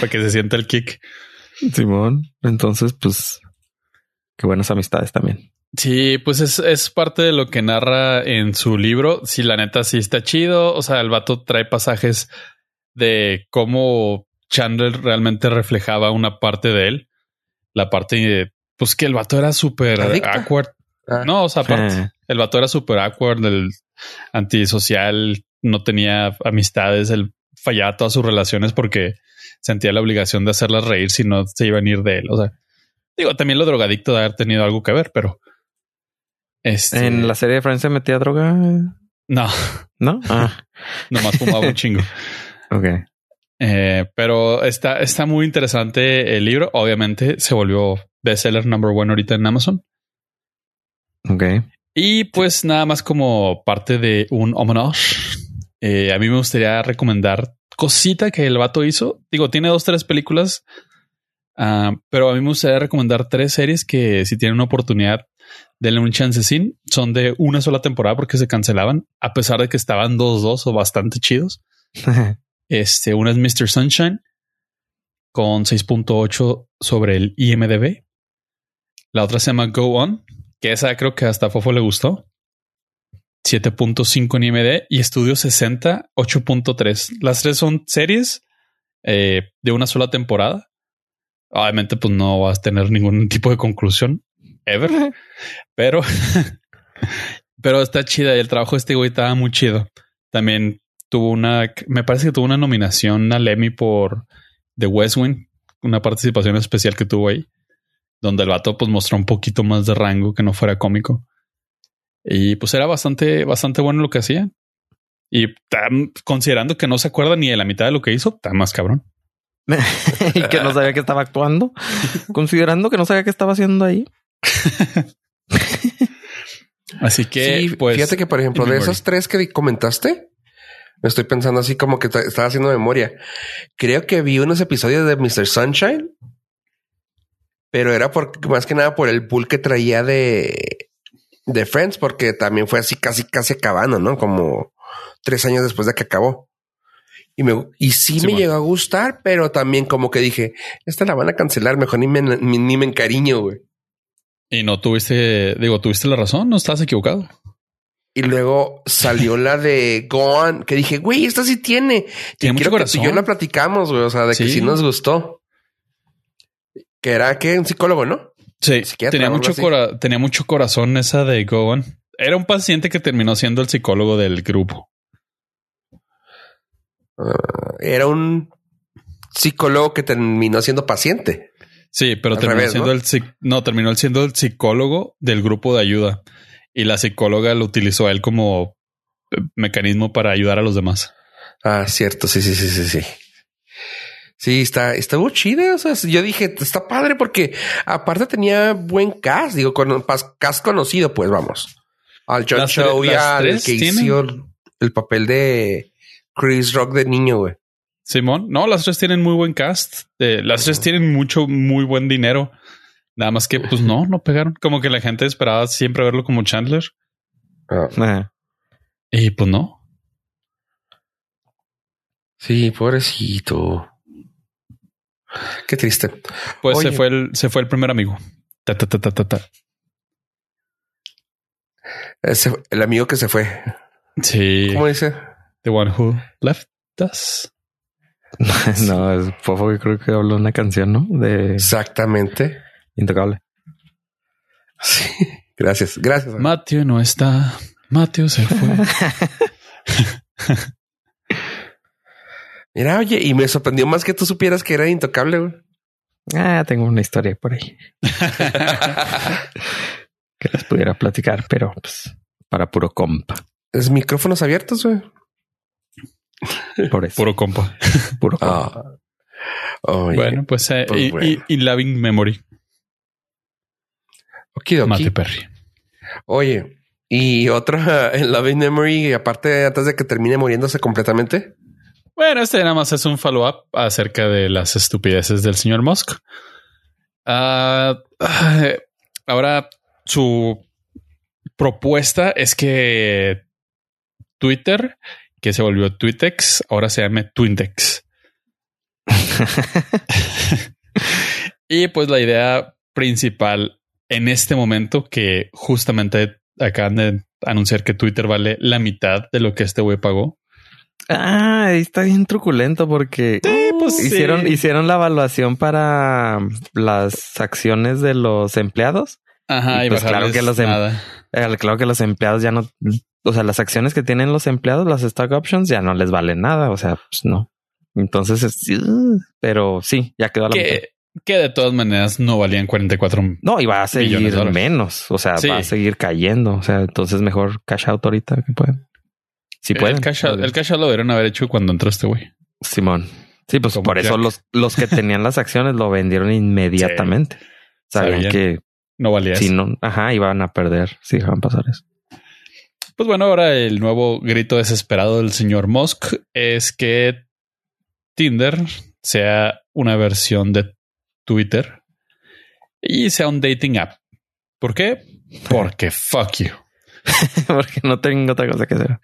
para que se sienta el kick. Simón. Entonces, pues, qué buenas amistades también. Sí, pues es, es parte de lo que narra en su libro. Sí, la neta sí está chido. O sea, el vato trae pasajes de cómo Chandler realmente reflejaba una parte de él. La parte de, pues que el vato era súper awkward. Ah, No, o sea, aparte, Eh, el vato era súper awkward, el antisocial, no tenía amistades, él fallaba todas sus relaciones porque sentía la obligación de hacerlas reír si no se iban a ir de él. O sea, digo, también lo drogadicto de haber tenido algo que ver, pero este, En la serie de Friends se metía droga, no, ¿no? Ah, nomás fumaba un chingo. ok. Eh, pero está, está muy interesante el libro. Obviamente se volvió bestseller number one ahorita en Amazon. Ok. Y pues nada más como parte de un homenaje, eh, a mí me gustaría recomendar cosita que el vato hizo. Digo, tiene dos, tres películas, ah, pero a mí me gustaría recomendar tres series que si tienen una oportunidad, denle un chancecín. Son de una sola temporada porque se cancelaban, a pesar de que estaban dos, dos o bastante chidos. Este, una es Mr. Sunshine con 6.8 sobre el IMDB. La otra se llama Go On, que esa creo que hasta Fofo le gustó. 7.5 en IMDb y Estudio 60, 8.3. Las tres son series eh, de una sola temporada. Obviamente, pues no vas a tener ningún tipo de conclusión ever, pero, pero está chida y el trabajo de este güey estaba muy chido. También tuvo una, me parece que tuvo una nominación al Emmy por The West Wing, una participación especial que tuvo ahí, donde el vato pues mostró un poquito más de rango que no fuera cómico. Y pues era bastante, bastante bueno lo que hacía. Y tam- considerando que no se acuerda ni de la mitad de lo que hizo, está más cabrón. y que no sabía que estaba actuando. Considerando que no sabía qué estaba haciendo ahí. Así que, sí, pues, fíjate que, por ejemplo, de esos tres que comentaste, me estoy pensando así como que estaba haciendo memoria. Creo que vi unos episodios de Mr. Sunshine, pero era por más que nada por el pool que traía de, de Friends, porque también fue así casi, casi acabando, ¿no? Como tres años después de que acabó. Y, me, y sí, Sí, me llegó a gustar, pero también como que dije, esta la van a cancelar, mejor ni me, ni, ni me encariño, güey. y no tuviste, digo, tuviste la razón, no estás equivocado. Y luego salió la de Goan, que dije, güey, esta sí tiene. Tiene y mucho creo que yo corazón. la platicamos, güey. O sea, de que Sí. sí nos gustó. Que era que un psicólogo, ¿no? Sí, tenía mucho, cora- tenía mucho corazón esa de Go On. Era un paciente que terminó siendo el psicólogo del grupo. Ah, era un psicólogo que terminó siendo paciente. Sí, pero Al terminó revés, siendo ¿no? el no, terminó siendo el psicólogo del grupo de ayuda. Y la psicóloga lo utilizó a él como eh, mecanismo para ayudar a los demás. Ah, cierto. Sí, sí, sí, sí, sí. Sí, está, estuvo chida. O sea, yo dije, está padre porque aparte tenía buen cast, digo, con cast conocido, pues vamos. Al John Las tre- y al que tienen. hizo el, el papel de Chris Rock de niño, güey. Simón, no, las tres tienen muy buen cast. Eh, las tres tienen mucho, muy buen dinero. Nada más que, pues no, no pegaron. Como que la gente esperaba siempre verlo como Chandler. Ah, Y pues no. sí, pobrecito. Qué triste. Pues se fue el, se fue el primer amigo. Ta, ta, ta, ta, ta, ta. Ese, el amigo que se fue. Sí. ¿Cómo dice? The one who left us. no, es Fofo que creo que habló una canción, ¿no? De Exactamente. Intocable. Sí. Gracias. Gracias. Matthew no está. Matthew se fue. Mira, oye, y me sorprendió más que tú supieras que era intocable, güey. Ah, tengo una historia por ahí que les pudiera platicar, pero pues para puro compa. Es micrófonos abiertos, güey. Por eso. Puro compa. Puro compa. Ah. Oye, bueno, pues, eh, pues y, bueno. y- y Loving Memory, okidoki. Mate Perry. Oye, y otra en Loving Memory, aparte antes de que termine muriéndose completamente. Bueno, este nada más es un follow-up acerca de las estupideces del señor Musk. Ah, ah, ahora su propuesta es que Twitter, que se volvió Twitex, ahora se llame Twintex. y pues la idea principal en este momento que justamente acaban de anunciar que Twitter vale la mitad de lo que este güey pagó. Ah, ahí está bien truculento porque Sí, pues sí. hicieron, hicieron la evaluación para las acciones de los empleados. Ajá, Y y, pues claro que los em- nada. Eh, claro que los empleados ya no, o sea, las acciones que tienen los empleados, las stock options, ya no les valen nada. O sea, pues no. Entonces, es- pero sí, ya quedó a la mitad. que, que de todas maneras no valían 44 No, y va a seguir menos. O sea, Sí. va a seguir cayendo. O sea, entonces mejor cash out ahorita que pueden. Si pueden. El cash, out- el cash out lo deberían haber hecho cuando entró este güey. Simón. Sí, pues Como por eso los, los que tenían las acciones lo vendieron inmediatamente. Sabían, Sabían. que No valía si eso. no, ajá, iban a perder si dejaban pasar eso. Pues bueno, ahora el nuevo grito desesperado del señor Musk es que Tinder sea una versión de Twitter y sea un dating app. ¿Por qué? Porque fuck you. Porque no tengo otra cosa que hacer.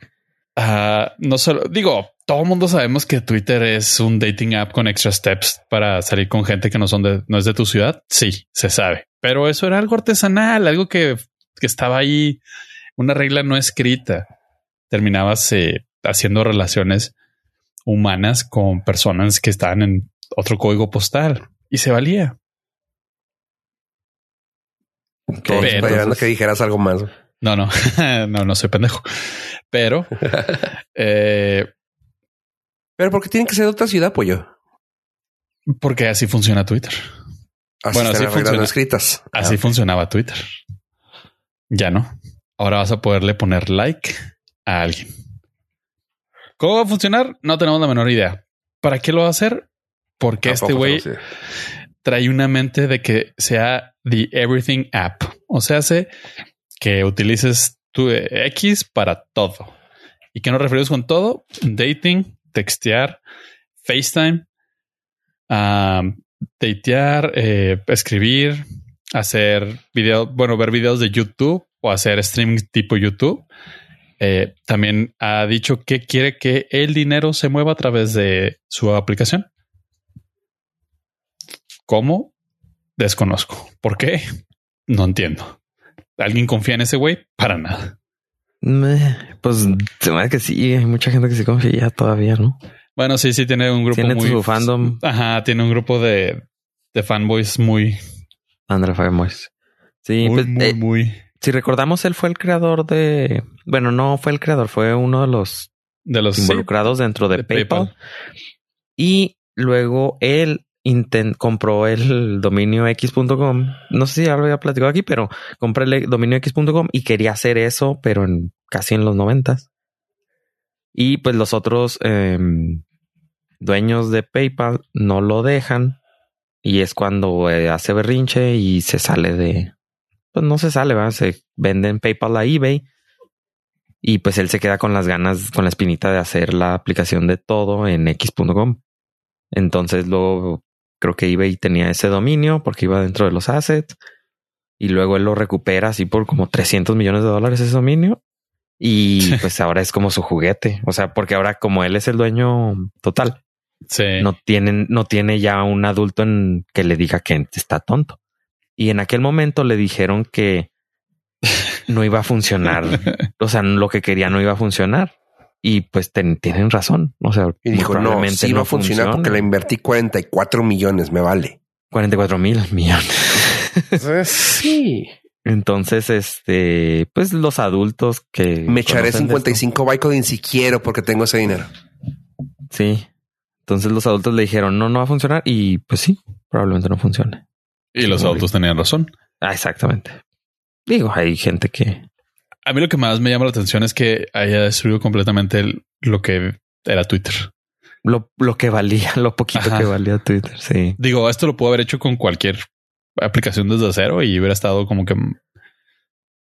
No solo digo, todo el mundo sabemos que Twitter es un dating app con extra steps para salir con gente que no son de, no es de tu ciudad. Sí, se sabe, pero eso era algo artesanal, algo que, que estaba ahí, una regla no escrita. Terminabas eh, haciendo relaciones humanas con personas que estaban en otro código postal y se valía. Esperando que dijeras algo más. No, no, no, no soy pendejo, pero eh, Pero porque tienen que ser de otra ciudad, pollo. porque así funciona Twitter. Así Bueno, así funciona. escritas. Así Ah, funcionaba Twitter. Ya no. Ahora vas a poderle poner like a alguien. ¿Cómo va a funcionar? No tenemos la menor idea. ¿Para qué lo va a hacer? Porque este güey trae una mente de que sea the everything app. O sea, hace que utilices tu X para todo. ¿Y qué nos referimos con todo? Dating, textear, FaceTime, um, datear, eh, escribir, hacer videos, bueno, ver videos de YouTube o hacer streaming tipo YouTube. Eh, también ha dicho que quiere que el dinero se mueva a través de su aplicación. ¿Cómo? Desconozco. ¿Por qué? No entiendo. ¿Alguien confía en ese güey? Para nada. Pues se me hace que sí, hay mucha gente que se confía todavía, ¿no? Bueno, sí, sí, tiene un grupo Tiene muy... su fandom. Ajá, tiene un grupo de, de fanboys muy, Andra Fireboys. Sí, muy, pues, muy, eh, muy si recordamos, él fue el creador de. Bueno, no fue el creador, fue uno de los de los sí, involucrados dentro de, de PayPal. PayPal. Y luego él compró el dominio x.com. No sé si ya lo había platicado aquí, pero compré el dominio x.com y quería hacer eso, pero en casi en los noventas. Y pues los otros em, dueños de PayPal no lo dejan. Y es cuando eh, hace berrinche y se sale de. Pues no se sale, ¿verdad? Se venden PayPal a eBay. Y pues él se queda con las ganas, con la espinita de hacer la aplicación de todo en x.com. Entonces luego creo que eBay tenía ese dominio porque iba dentro de los assets. Y luego él lo recupera así por como 300 millones de dólares ese dominio. Y pues ahora es como su juguete. O sea, porque ahora como él es el dueño total, Sí. no tienen, no tiene ya un adulto en que le diga que está tonto. Y en aquel momento le dijeron que no iba a funcionar. o sea, lo que quería no iba a funcionar. Y pues ten- tienen razón. O sea, Y dijo, no, sí va a funcionar porque le invertí 44 millones, me vale. 44 mil millones. sí. Entonces, este, pues los adultos que Me echaré conocen de esto- 55 Bitcoin si quiero porque tengo ese dinero. Sí. Entonces los adultos le dijeron, no, no va a funcionar. Y pues sí, probablemente no funcione. y los autos tenían razón. Ah, exactamente. Digo, hay gente que A mí lo que más me llama la atención es que haya destruido completamente el- lo que era Twitter. Lo, lo que valía, lo poquito que valía Twitter. Sí. Digo, esto lo puedo haber hecho con cualquier aplicación desde cero y hubiera estado como que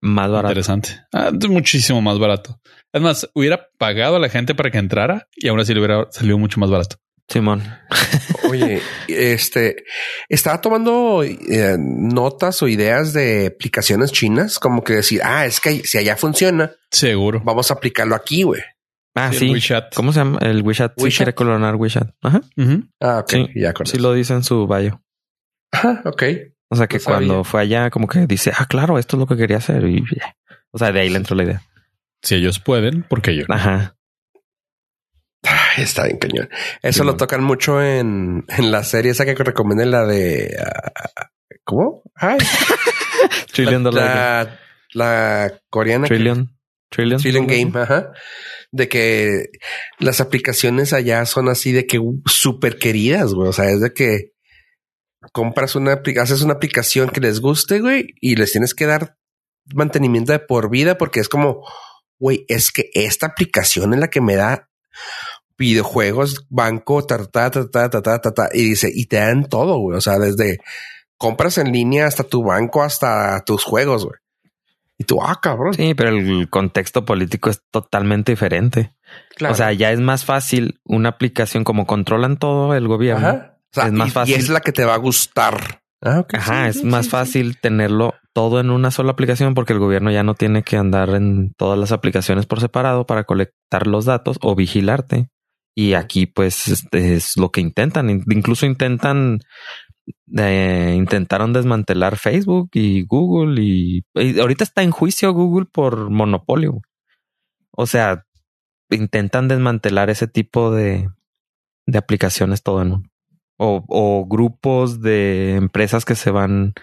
más barato. Interesante. Ah, muchísimo más barato. Es más, hubiera pagado a la gente para que entrara y aún así le hubiera salido mucho más barato. Simón. Oye, este estaba tomando eh, notas o ideas de aplicaciones chinas, como que decir, ah, es que si allá funciona, seguro vamos a aplicarlo aquí, güey. Ah, sí. ¿Cómo se llama? El WeChat. Sí quiere colonar WeChat. Ajá. Ah, ok. Sí, ya Sí lo dice en su bio. Ajá, ok. O sea que cuando fue allá, como que dice, ah, claro, esto es lo que quería hacer. Y O sea, de ahí le entró la idea. Si ellos pueden, porque yo? Ajá. Está bien cañón. Eso lo tocan mucho en, en la serie esa que recomendé, la de ah, ¿cómo? Ay. Trillion la, la, coreana. Trillion. Trillion. Trillion Game. Ajá. De que las aplicaciones allá son así de que súper queridas, güey. O sea, es de que compras una, haces una aplicación que les guste, güey, y les tienes que dar mantenimiento de por vida porque es como, güey, es que esta aplicación es la que me da videojuegos, banco, ta, ta, ta, ta, ta, ta, ta, y dice, y te dan todo, güey. O sea, desde compras en línea hasta tu banco, hasta tus juegos, güey. Y tú, ah, cabrón. Sí, pero el contexto político es totalmente diferente. O sea, ya es más fácil una aplicación como controlan todo el gobierno es más fácil. Y es la que te va a gustar. Ah, Ajá, es más fácil tenerlo todo en una sola aplicación porque el gobierno ya no tiene que andar en todas las aplicaciones por separado para colectar los datos o vigilarte. Y aquí pues este, es lo que intentan. Incluso intentan, eh, intentaron desmantelar Facebook y Google y, y, ahorita está en juicio Google por monopolio. O sea, intentan desmantelar ese tipo de, de aplicaciones todo en uno o, grupos de empresas que se van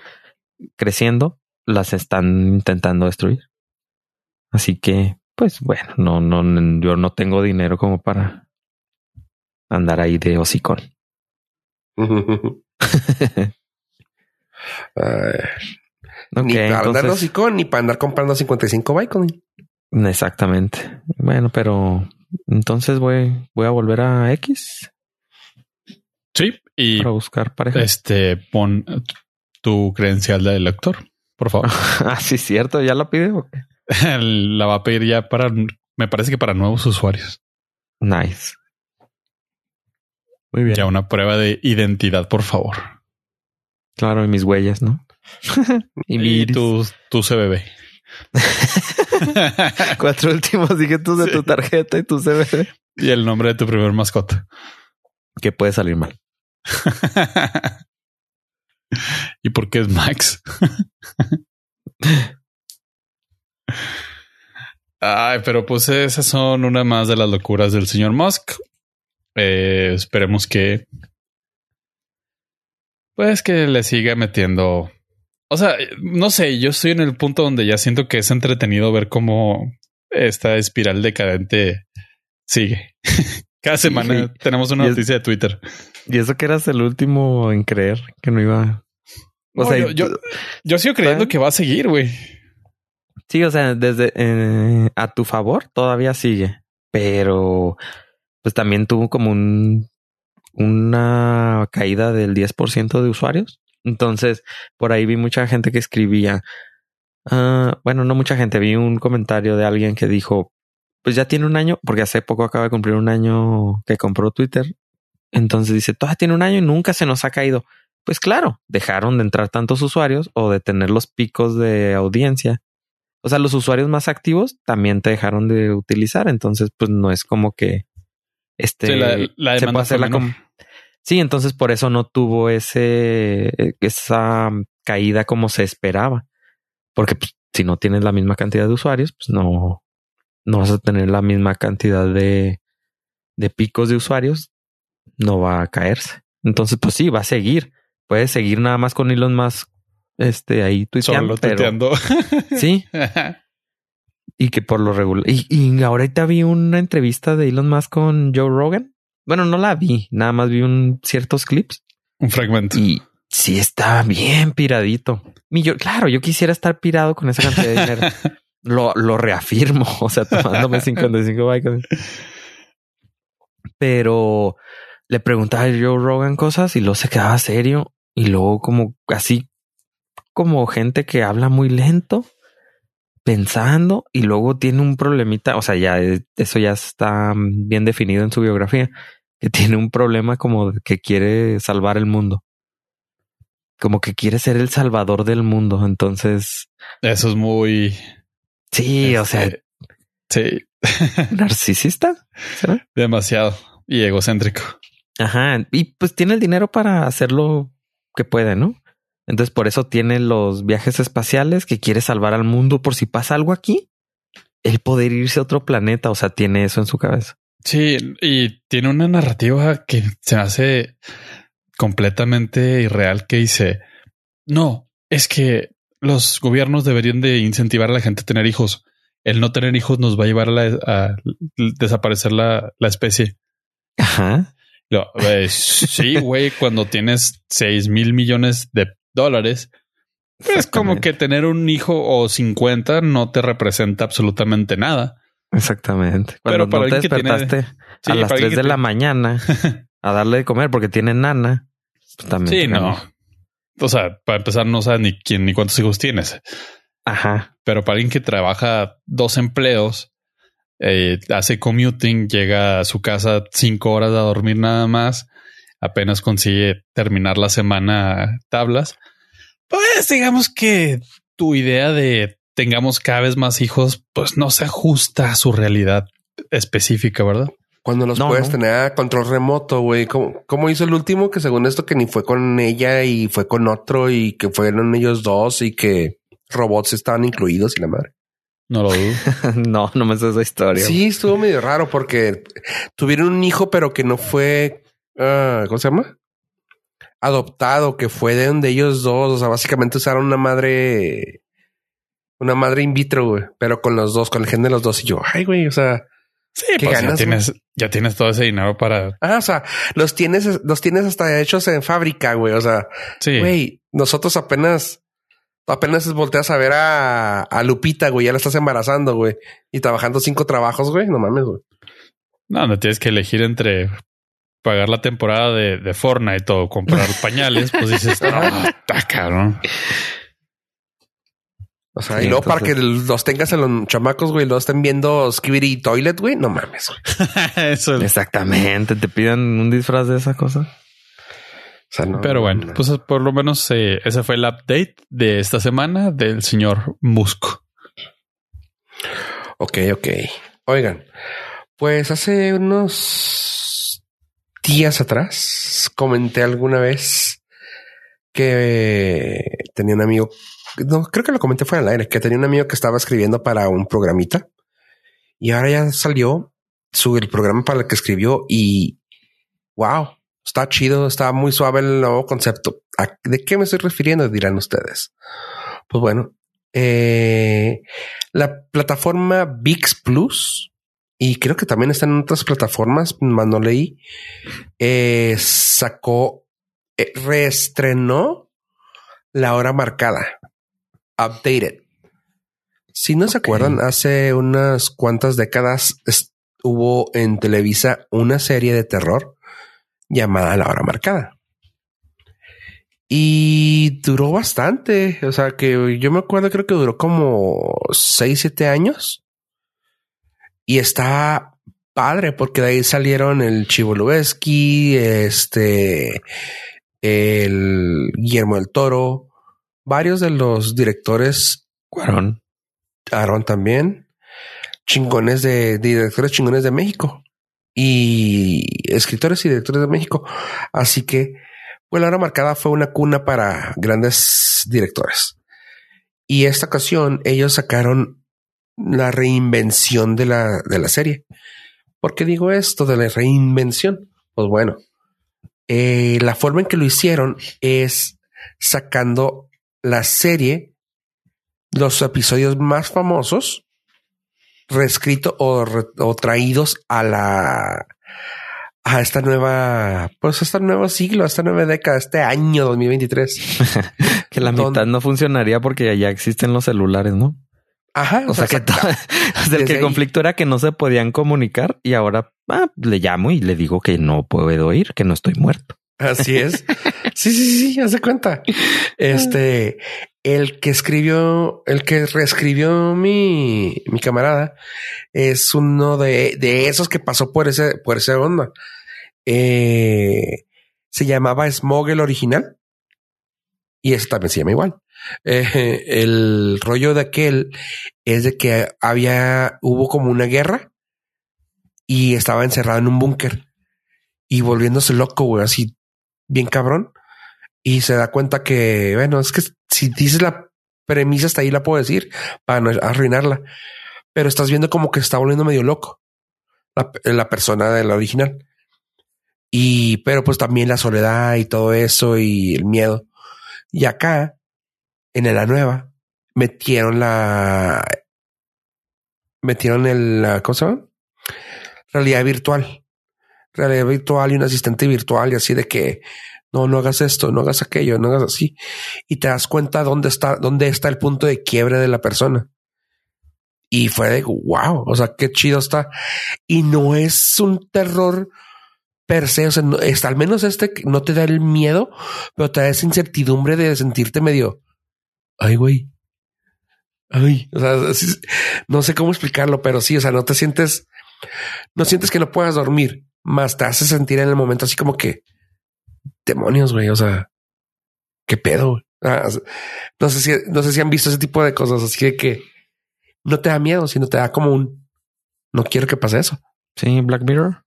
creciendo, las están intentando destruir. Así que, pues bueno, no, no, yo no tengo dinero como para andar ahí de hocicón. ni para andar de hocicón, ni para andar comprando 55 Bitcoin. Exactamente. Bueno, pero entonces voy, voy a volver a X. Sí, y para buscar pareja. Este, pon tu credencial de lector, por favor. ah, sí, cierto. ¿Ya la pide la va a pedir ya para, me parece que para nuevos usuarios. Nice. Muy bien. Ya una prueba de identidad, por favor. Claro, y mis huellas, ¿no? y, tu, tu CBB. Cuatro últimos dígitos de tu tarjeta y tu CBB. Y el nombre de tu primer mascota. Que puede salir mal. ¿Y por qué es Max? Ay, pero pues esas son una más de las locuras del señor Musk. Eh, esperemos que pues que le siga metiendo. O sea, no sé, yo estoy en el punto donde ya siento que es entretenido ver cómo esta espiral decadente sigue. Cada semana tenemos una noticia de Twitter. Y eso que eras el último en creer que no iba. O sea, yo, yo, sigo creyendo que va a seguir, güey. Sí, o sea, desde eh, a tu favor todavía sigue, pero pues también tuvo como un una caída del 10% de usuarios. Entonces, por ahí vi mucha gente que escribía, ah, bueno, no mucha gente, vi un comentario de alguien que dijo, pues ya tiene un año, porque hace poco acaba de cumplir un año que compró Twitter. Entonces dice, todavía tiene un año y nunca se nos ha caído. Pues claro, dejaron de entrar tantos usuarios o de tener los picos de audiencia. O sea, los usuarios más activos también te dejaron de utilizar. Entonces, pues no es como que este sí, la, se puede hacer la Sí, entonces por eso no tuvo ese esa caída como se esperaba. Porque pues, si no tienes la misma cantidad de usuarios, pues no, no vas a tener la misma cantidad de, de picos de usuarios, no va a caerse. Entonces, pues sí, va a seguir. Puede seguir nada más con Elon Musk este, ahí tuiteando. Solo sí. y que por lo regular. Y, y ahorita vi una entrevista de Elon Musk con Joe Rogan. Bueno, no la vi, nada más vi un ciertos clips. Un fragmento. Y sí está bien piradito. Y yo, claro, yo quisiera estar pirado con esa cantidad de dinero. lo, lo reafirmo. O sea, tomándome 55 bytes. pero le preguntaba a Joe Rogan cosas y luego se quedaba serio y luego como así como gente que habla muy lento pensando y luego tiene un problemita, o sea, ya eso ya está bien definido en su biografía, que tiene un problema como que quiere salvar el mundo. Como que quiere ser el salvador del mundo, entonces... Eso es muy... Sí, o sea... Este, sí. ¿Narcisista? Demasiado. Y egocéntrico. Ajá. Y pues tiene el dinero para hacer lo que puede, ¿no? Entonces por eso tiene los viajes espaciales que quiere salvar al mundo por si pasa algo aquí. El poder irse a otro planeta, o sea, tiene eso en su cabeza. Sí, y tiene una narrativa que se hace completamente irreal que dice, no, es que los gobiernos deberían de incentivar a la gente a tener hijos. El no tener hijos nos va a llevar a, desaparecer la, especie. Ajá. sí, güey, cuando tienes 6 mil millones de dólares, es como que tener un hijo o 50 no te representa absolutamente nada. Exactamente. Cuando Pero para no te despertaste a las 3 de la mañana a darle de comer porque tiene nana, pues también. Sí, no. O sea, para empezar, no sabes ni quién ni cuántos hijos tienes. Ajá. Pero para alguien que trabaja dos empleos, eh, hace commuting, llega a su casa cinco horas a dormir nada más, apenas consigue terminar la semana tablas. Pues digamos que tu idea de tengamos cada vez más hijos, pues no se ajusta a su realidad específica, ¿verdad? Cuando los puedes tener a control remoto, güey. ¿Cómo, hizo el último? Que según esto que ni fue con ella y fue con otro y que fueron ellos dos y que robots estaban incluidos y la madre. No lo dudo. no, no me sé esa historia. Sí, estuvo medio raro porque tuvieron un hijo, pero que no fue, uh, ¿cómo se llama? Adoptado, que fue de donde ellos dos. O sea, básicamente usaron una madre, una madre in vitro, güey, pero con los dos, con el gen de los dos. Y yo, ay, güey, o sea, Sí, pues ya tienes, ya tienes todo ese dinero para. Ah, o sea, los tienes, los tienes hasta hechos en fábrica, güey. O sea, sí. güey, nosotros apenas, apenas volteas a ver a, a Lupita, güey, ya la estás embarazando, güey, y trabajando cinco trabajos, güey. No mames, güey. No, no tienes que elegir entre pagar la temporada de, de Fortnite o comprar pañales, pues dices, no, está cabrón. O sea, y luego para que los tengas en los chamacos, güey, los estén viendo Skibidi Toilet, güey, no mames. Eso Exactamente, te pidan un disfraz de esa cosa. O sea, no, Pero bueno, pues por lo menos eh, ese fue el update de esta semana del señor Musk. Ok, ok. Oigan, pues hace unos días atrás comenté alguna vez que tenía un amigo no, creo que lo comenté fuera del aire, que tenía un amigo que estaba escribiendo para un programita y ahora ya salió su el programa para el que escribió y wow, está chido, está muy suave el nuevo concepto. ¿De qué me estoy refiriendo? Dirán ustedes. Pues bueno, eh, la plataforma VIX Plus y creo que también está en otras plataformas, más no leí, eh, sacó, eh, reestrenó la hora marcada. Updated. Si no se acuerdan, hace unas cuantas décadas hubo en Televisa una serie de terror llamada La Hora Marcada. Y duró bastante. O sea, que yo me acuerdo, creo que duró como 6, 7 años. Y está padre porque de ahí salieron el Chivo este, el Guillermo del Toro, varios de los directores, Aaron también, chingones de, directores chingones de México y escritores y directores de México. Así que, pues la hora marcada fue una cuna para grandes directores. Y esta ocasión ellos sacaron la reinvención de la, de la serie. ¿Por qué digo esto de la reinvención? Pues bueno, eh, la forma en que lo hicieron es sacando la serie, los episodios más famosos, reescrito o, traídos a la a esta nueva, pues esta nuevo siglo, a esta nueva década, este año 2023. que la mitad no funcionaría porque ya existen los celulares, ¿no? Ajá. O sea que o sea, el que conflicto era que no se podían comunicar y ahora ah, le llamo y le digo que no puedo ir, que no estoy muerto. Así es. Sí, sí, sí, hace cuenta. Este, el que escribió, el que reescribió mi, mi camarada es uno de, de esos que pasó por ese, por esa onda. Eh, se llamaba Smog el original y eso también se llama igual. Eh, el rollo de aquel es de que había, hubo como una guerra y estaba encerrado en un búnker y volviéndose loco, güey, así bien cabrón. Y se da cuenta que, bueno, es que si dices la premisa hasta ahí la puedo decir para no arruinarla, pero estás viendo como que está volviendo medio loco la, la persona de la original. Y, pero pues también la soledad y todo eso y el miedo. Y acá, en la nueva, metieron la, metieron el, ¿cómo se llama? Realidad virtual. Realidad virtual y un asistente virtual y así de que no, no hagas esto, no hagas aquello, no hagas así. Y te das cuenta dónde está, dónde está el punto de quiebre de la persona. Y fue de wow, o sea, qué chido está. Y no es un terror per se, o sea, no, está, al menos este no te da el miedo, pero te da esa incertidumbre de sentirte medio, ay, güey, ay, o sea, no sé cómo explicarlo, pero sí, o sea, no te sientes, no sientes que no puedas dormir, más te hace sentir en el momento así como que, demonios, güey, o sea, qué pedo. Ah, no sé si, no sé si han visto ese tipo de cosas, así de que no te da miedo, sino te da como un, no quiero que pase eso. Sí, Black Mirror.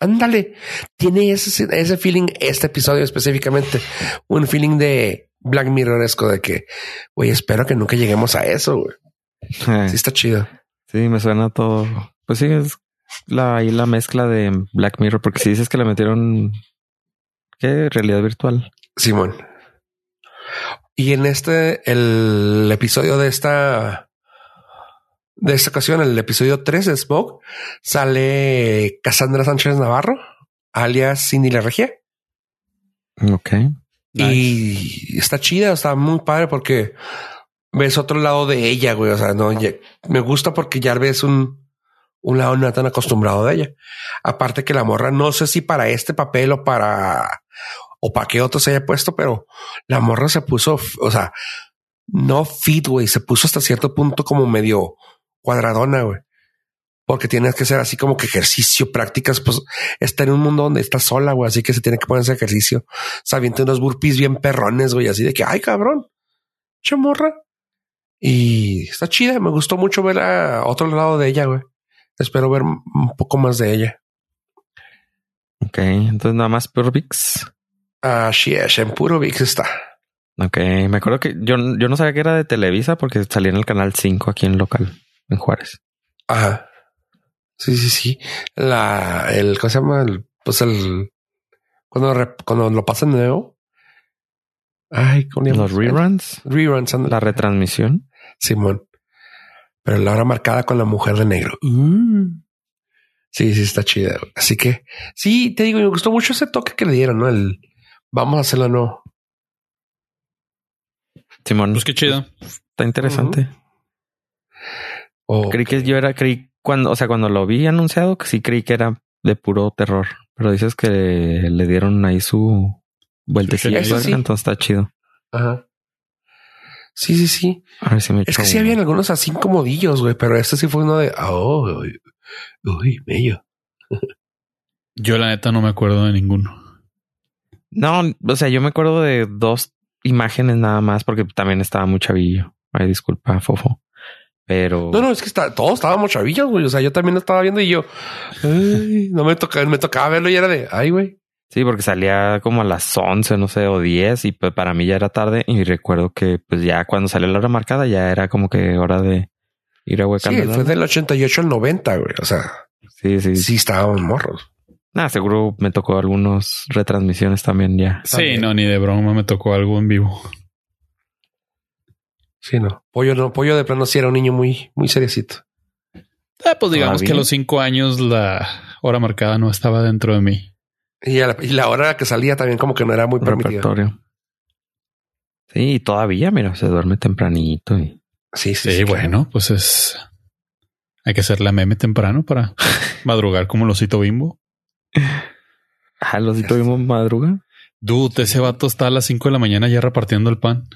Ándale, tiene ese, ese feeling, este episodio específicamente, un feeling de Black Mirroresco de que, güey, espero que nunca lleguemos a eso, güey. Sí, está chido. Sí, me suena todo. Pues sí, es la, ahí la mezcla de Black Mirror, porque si dices que le metieron, ¿qué? Realidad virtual. Simón. Y en este, el episodio de esta de esta ocasión, el episodio 3 de Smoke, sale Cassandra Sánchez Navarro, alias Cindy La Regia. Ok. Y está chida, está muy padre porque ves otro lado de ella, güey. O sea, no, me gusta porque ya ves un, un lado no tan acostumbrado de ella. Aparte que la morra, no sé si para este papel o para, o para qué otro se haya puesto, pero la morra se puso, o sea, no fit, güey, se puso hasta cierto punto como medio cuadradona, güey. Porque tienes que ser así como que ejercicio, prácticas, pues está en un mundo donde está sola, güey. Así que se tiene que poner ese ejercicio. Sabiendo unos burpees bien perrones, güey. Así de que, ay, cabrón, chamorra. Y está chida. Me gustó mucho ver a otro lado de ella, güey. Espero ver un poco más de ella. Ok, entonces nada más Puro VIX. Así es, en Puro VIX está. Ok, me acuerdo que yo, yo no sabía que era de Televisa porque salía en el canal 5 aquí en local en Juárez. Ajá. Sí, sí, sí. La, el, ¿cómo se llama? El, pues el, cuando, cuando lo pasan de nuevo. Ay, ¿cómo Los reruns. Reruns. La retransmisión. Simón. Pero la hora marcada con la mujer de negro. Uh. Sí, sí, está chida. Así que sí, te digo, me gustó mucho ese toque que le dieron, ¿no? El vamos a hacerlo no. Simón. Pues qué chido. Está interesante. Creí que yo era, creí cuando, o sea, cuando lo vi anunciado, que sí creí que era de puro terror. Pero dices que le dieron ahí su vueltecilla, entonces está chido. Ajá. Sí, sí, sí. A ver si me es que sí habían algunos así incomodillos, güey, pero este sí fue uno de, oh, uy, uy bello. yo la neta no me acuerdo de ninguno. No, o sea, yo me acuerdo de dos imágenes nada más porque también estaba muy chavillo. Ay, disculpa, Fofo. Pero. No, no, es que está, todos estábamos chavillos, güey. O sea, yo también lo estaba viendo y yo, no me tocaba, me tocaba verlo y era de, ay, güey. Sí, porque salía como a las 11, no sé, o 10 y pues para mí ya era tarde y recuerdo que pues ya cuando salió la hora marcada ya era como que hora de ir a huecando. Sí, fue del 88 al 90, güey. O sea, sí, sí. Sí, estábamos morros. Ah, seguro me tocó algunas retransmisiones también ya. Sí, no, ni de broma me tocó algo en vivo. Sí, no. Pollo no, pollo de plano sí era un niño muy, muy seriecito. Ah, pues digamos que a los cinco años la hora marcada no estaba dentro de mí. Y, la, hora que salía también como que no era muy permitida. Sí, todavía, mira, se duerme tempranito y Sí, sí. Sí, bueno, pues es. Hay que hacer la meme temprano para madrugar como el osito bimbo. Ah, el osito bimbo madruga. Dude, ese vato está a las 5 de la mañana ya repartiendo el pan.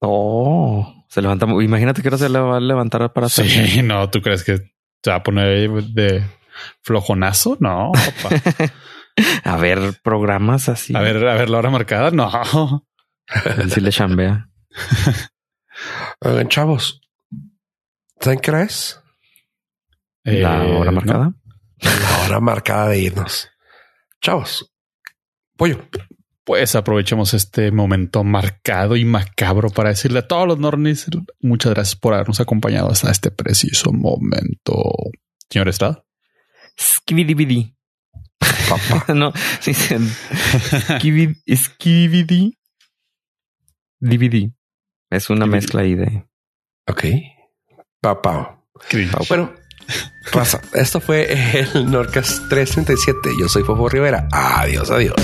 Oh, se levanta. Imagínate que ahora se le va a levantar para hacer. Sí, no, ¿tú crees que se va a poner de flojonazo? No, papá. a ver programas así. A ver, a ver la hora marcada. No. Si le chambea. Oigan, chavos, ¿saben qué es? La Eh, hora marcada. ¿no? La hora marcada de irnos. Chavos, pollo. Pues aprovechemos este momento marcado y macabro para decirle a todos los Nornis muchas gracias por habernos acompañado hasta este preciso momento. Señor Estrada. Skibidi Papá. no, sí, dicen skibidi, DVD. Es una mezcla ahí de. ok. Papá. Bueno, pasa. Esto fue el Norcas 337. Yo soy Fofo Rivera. Adiós, adiós.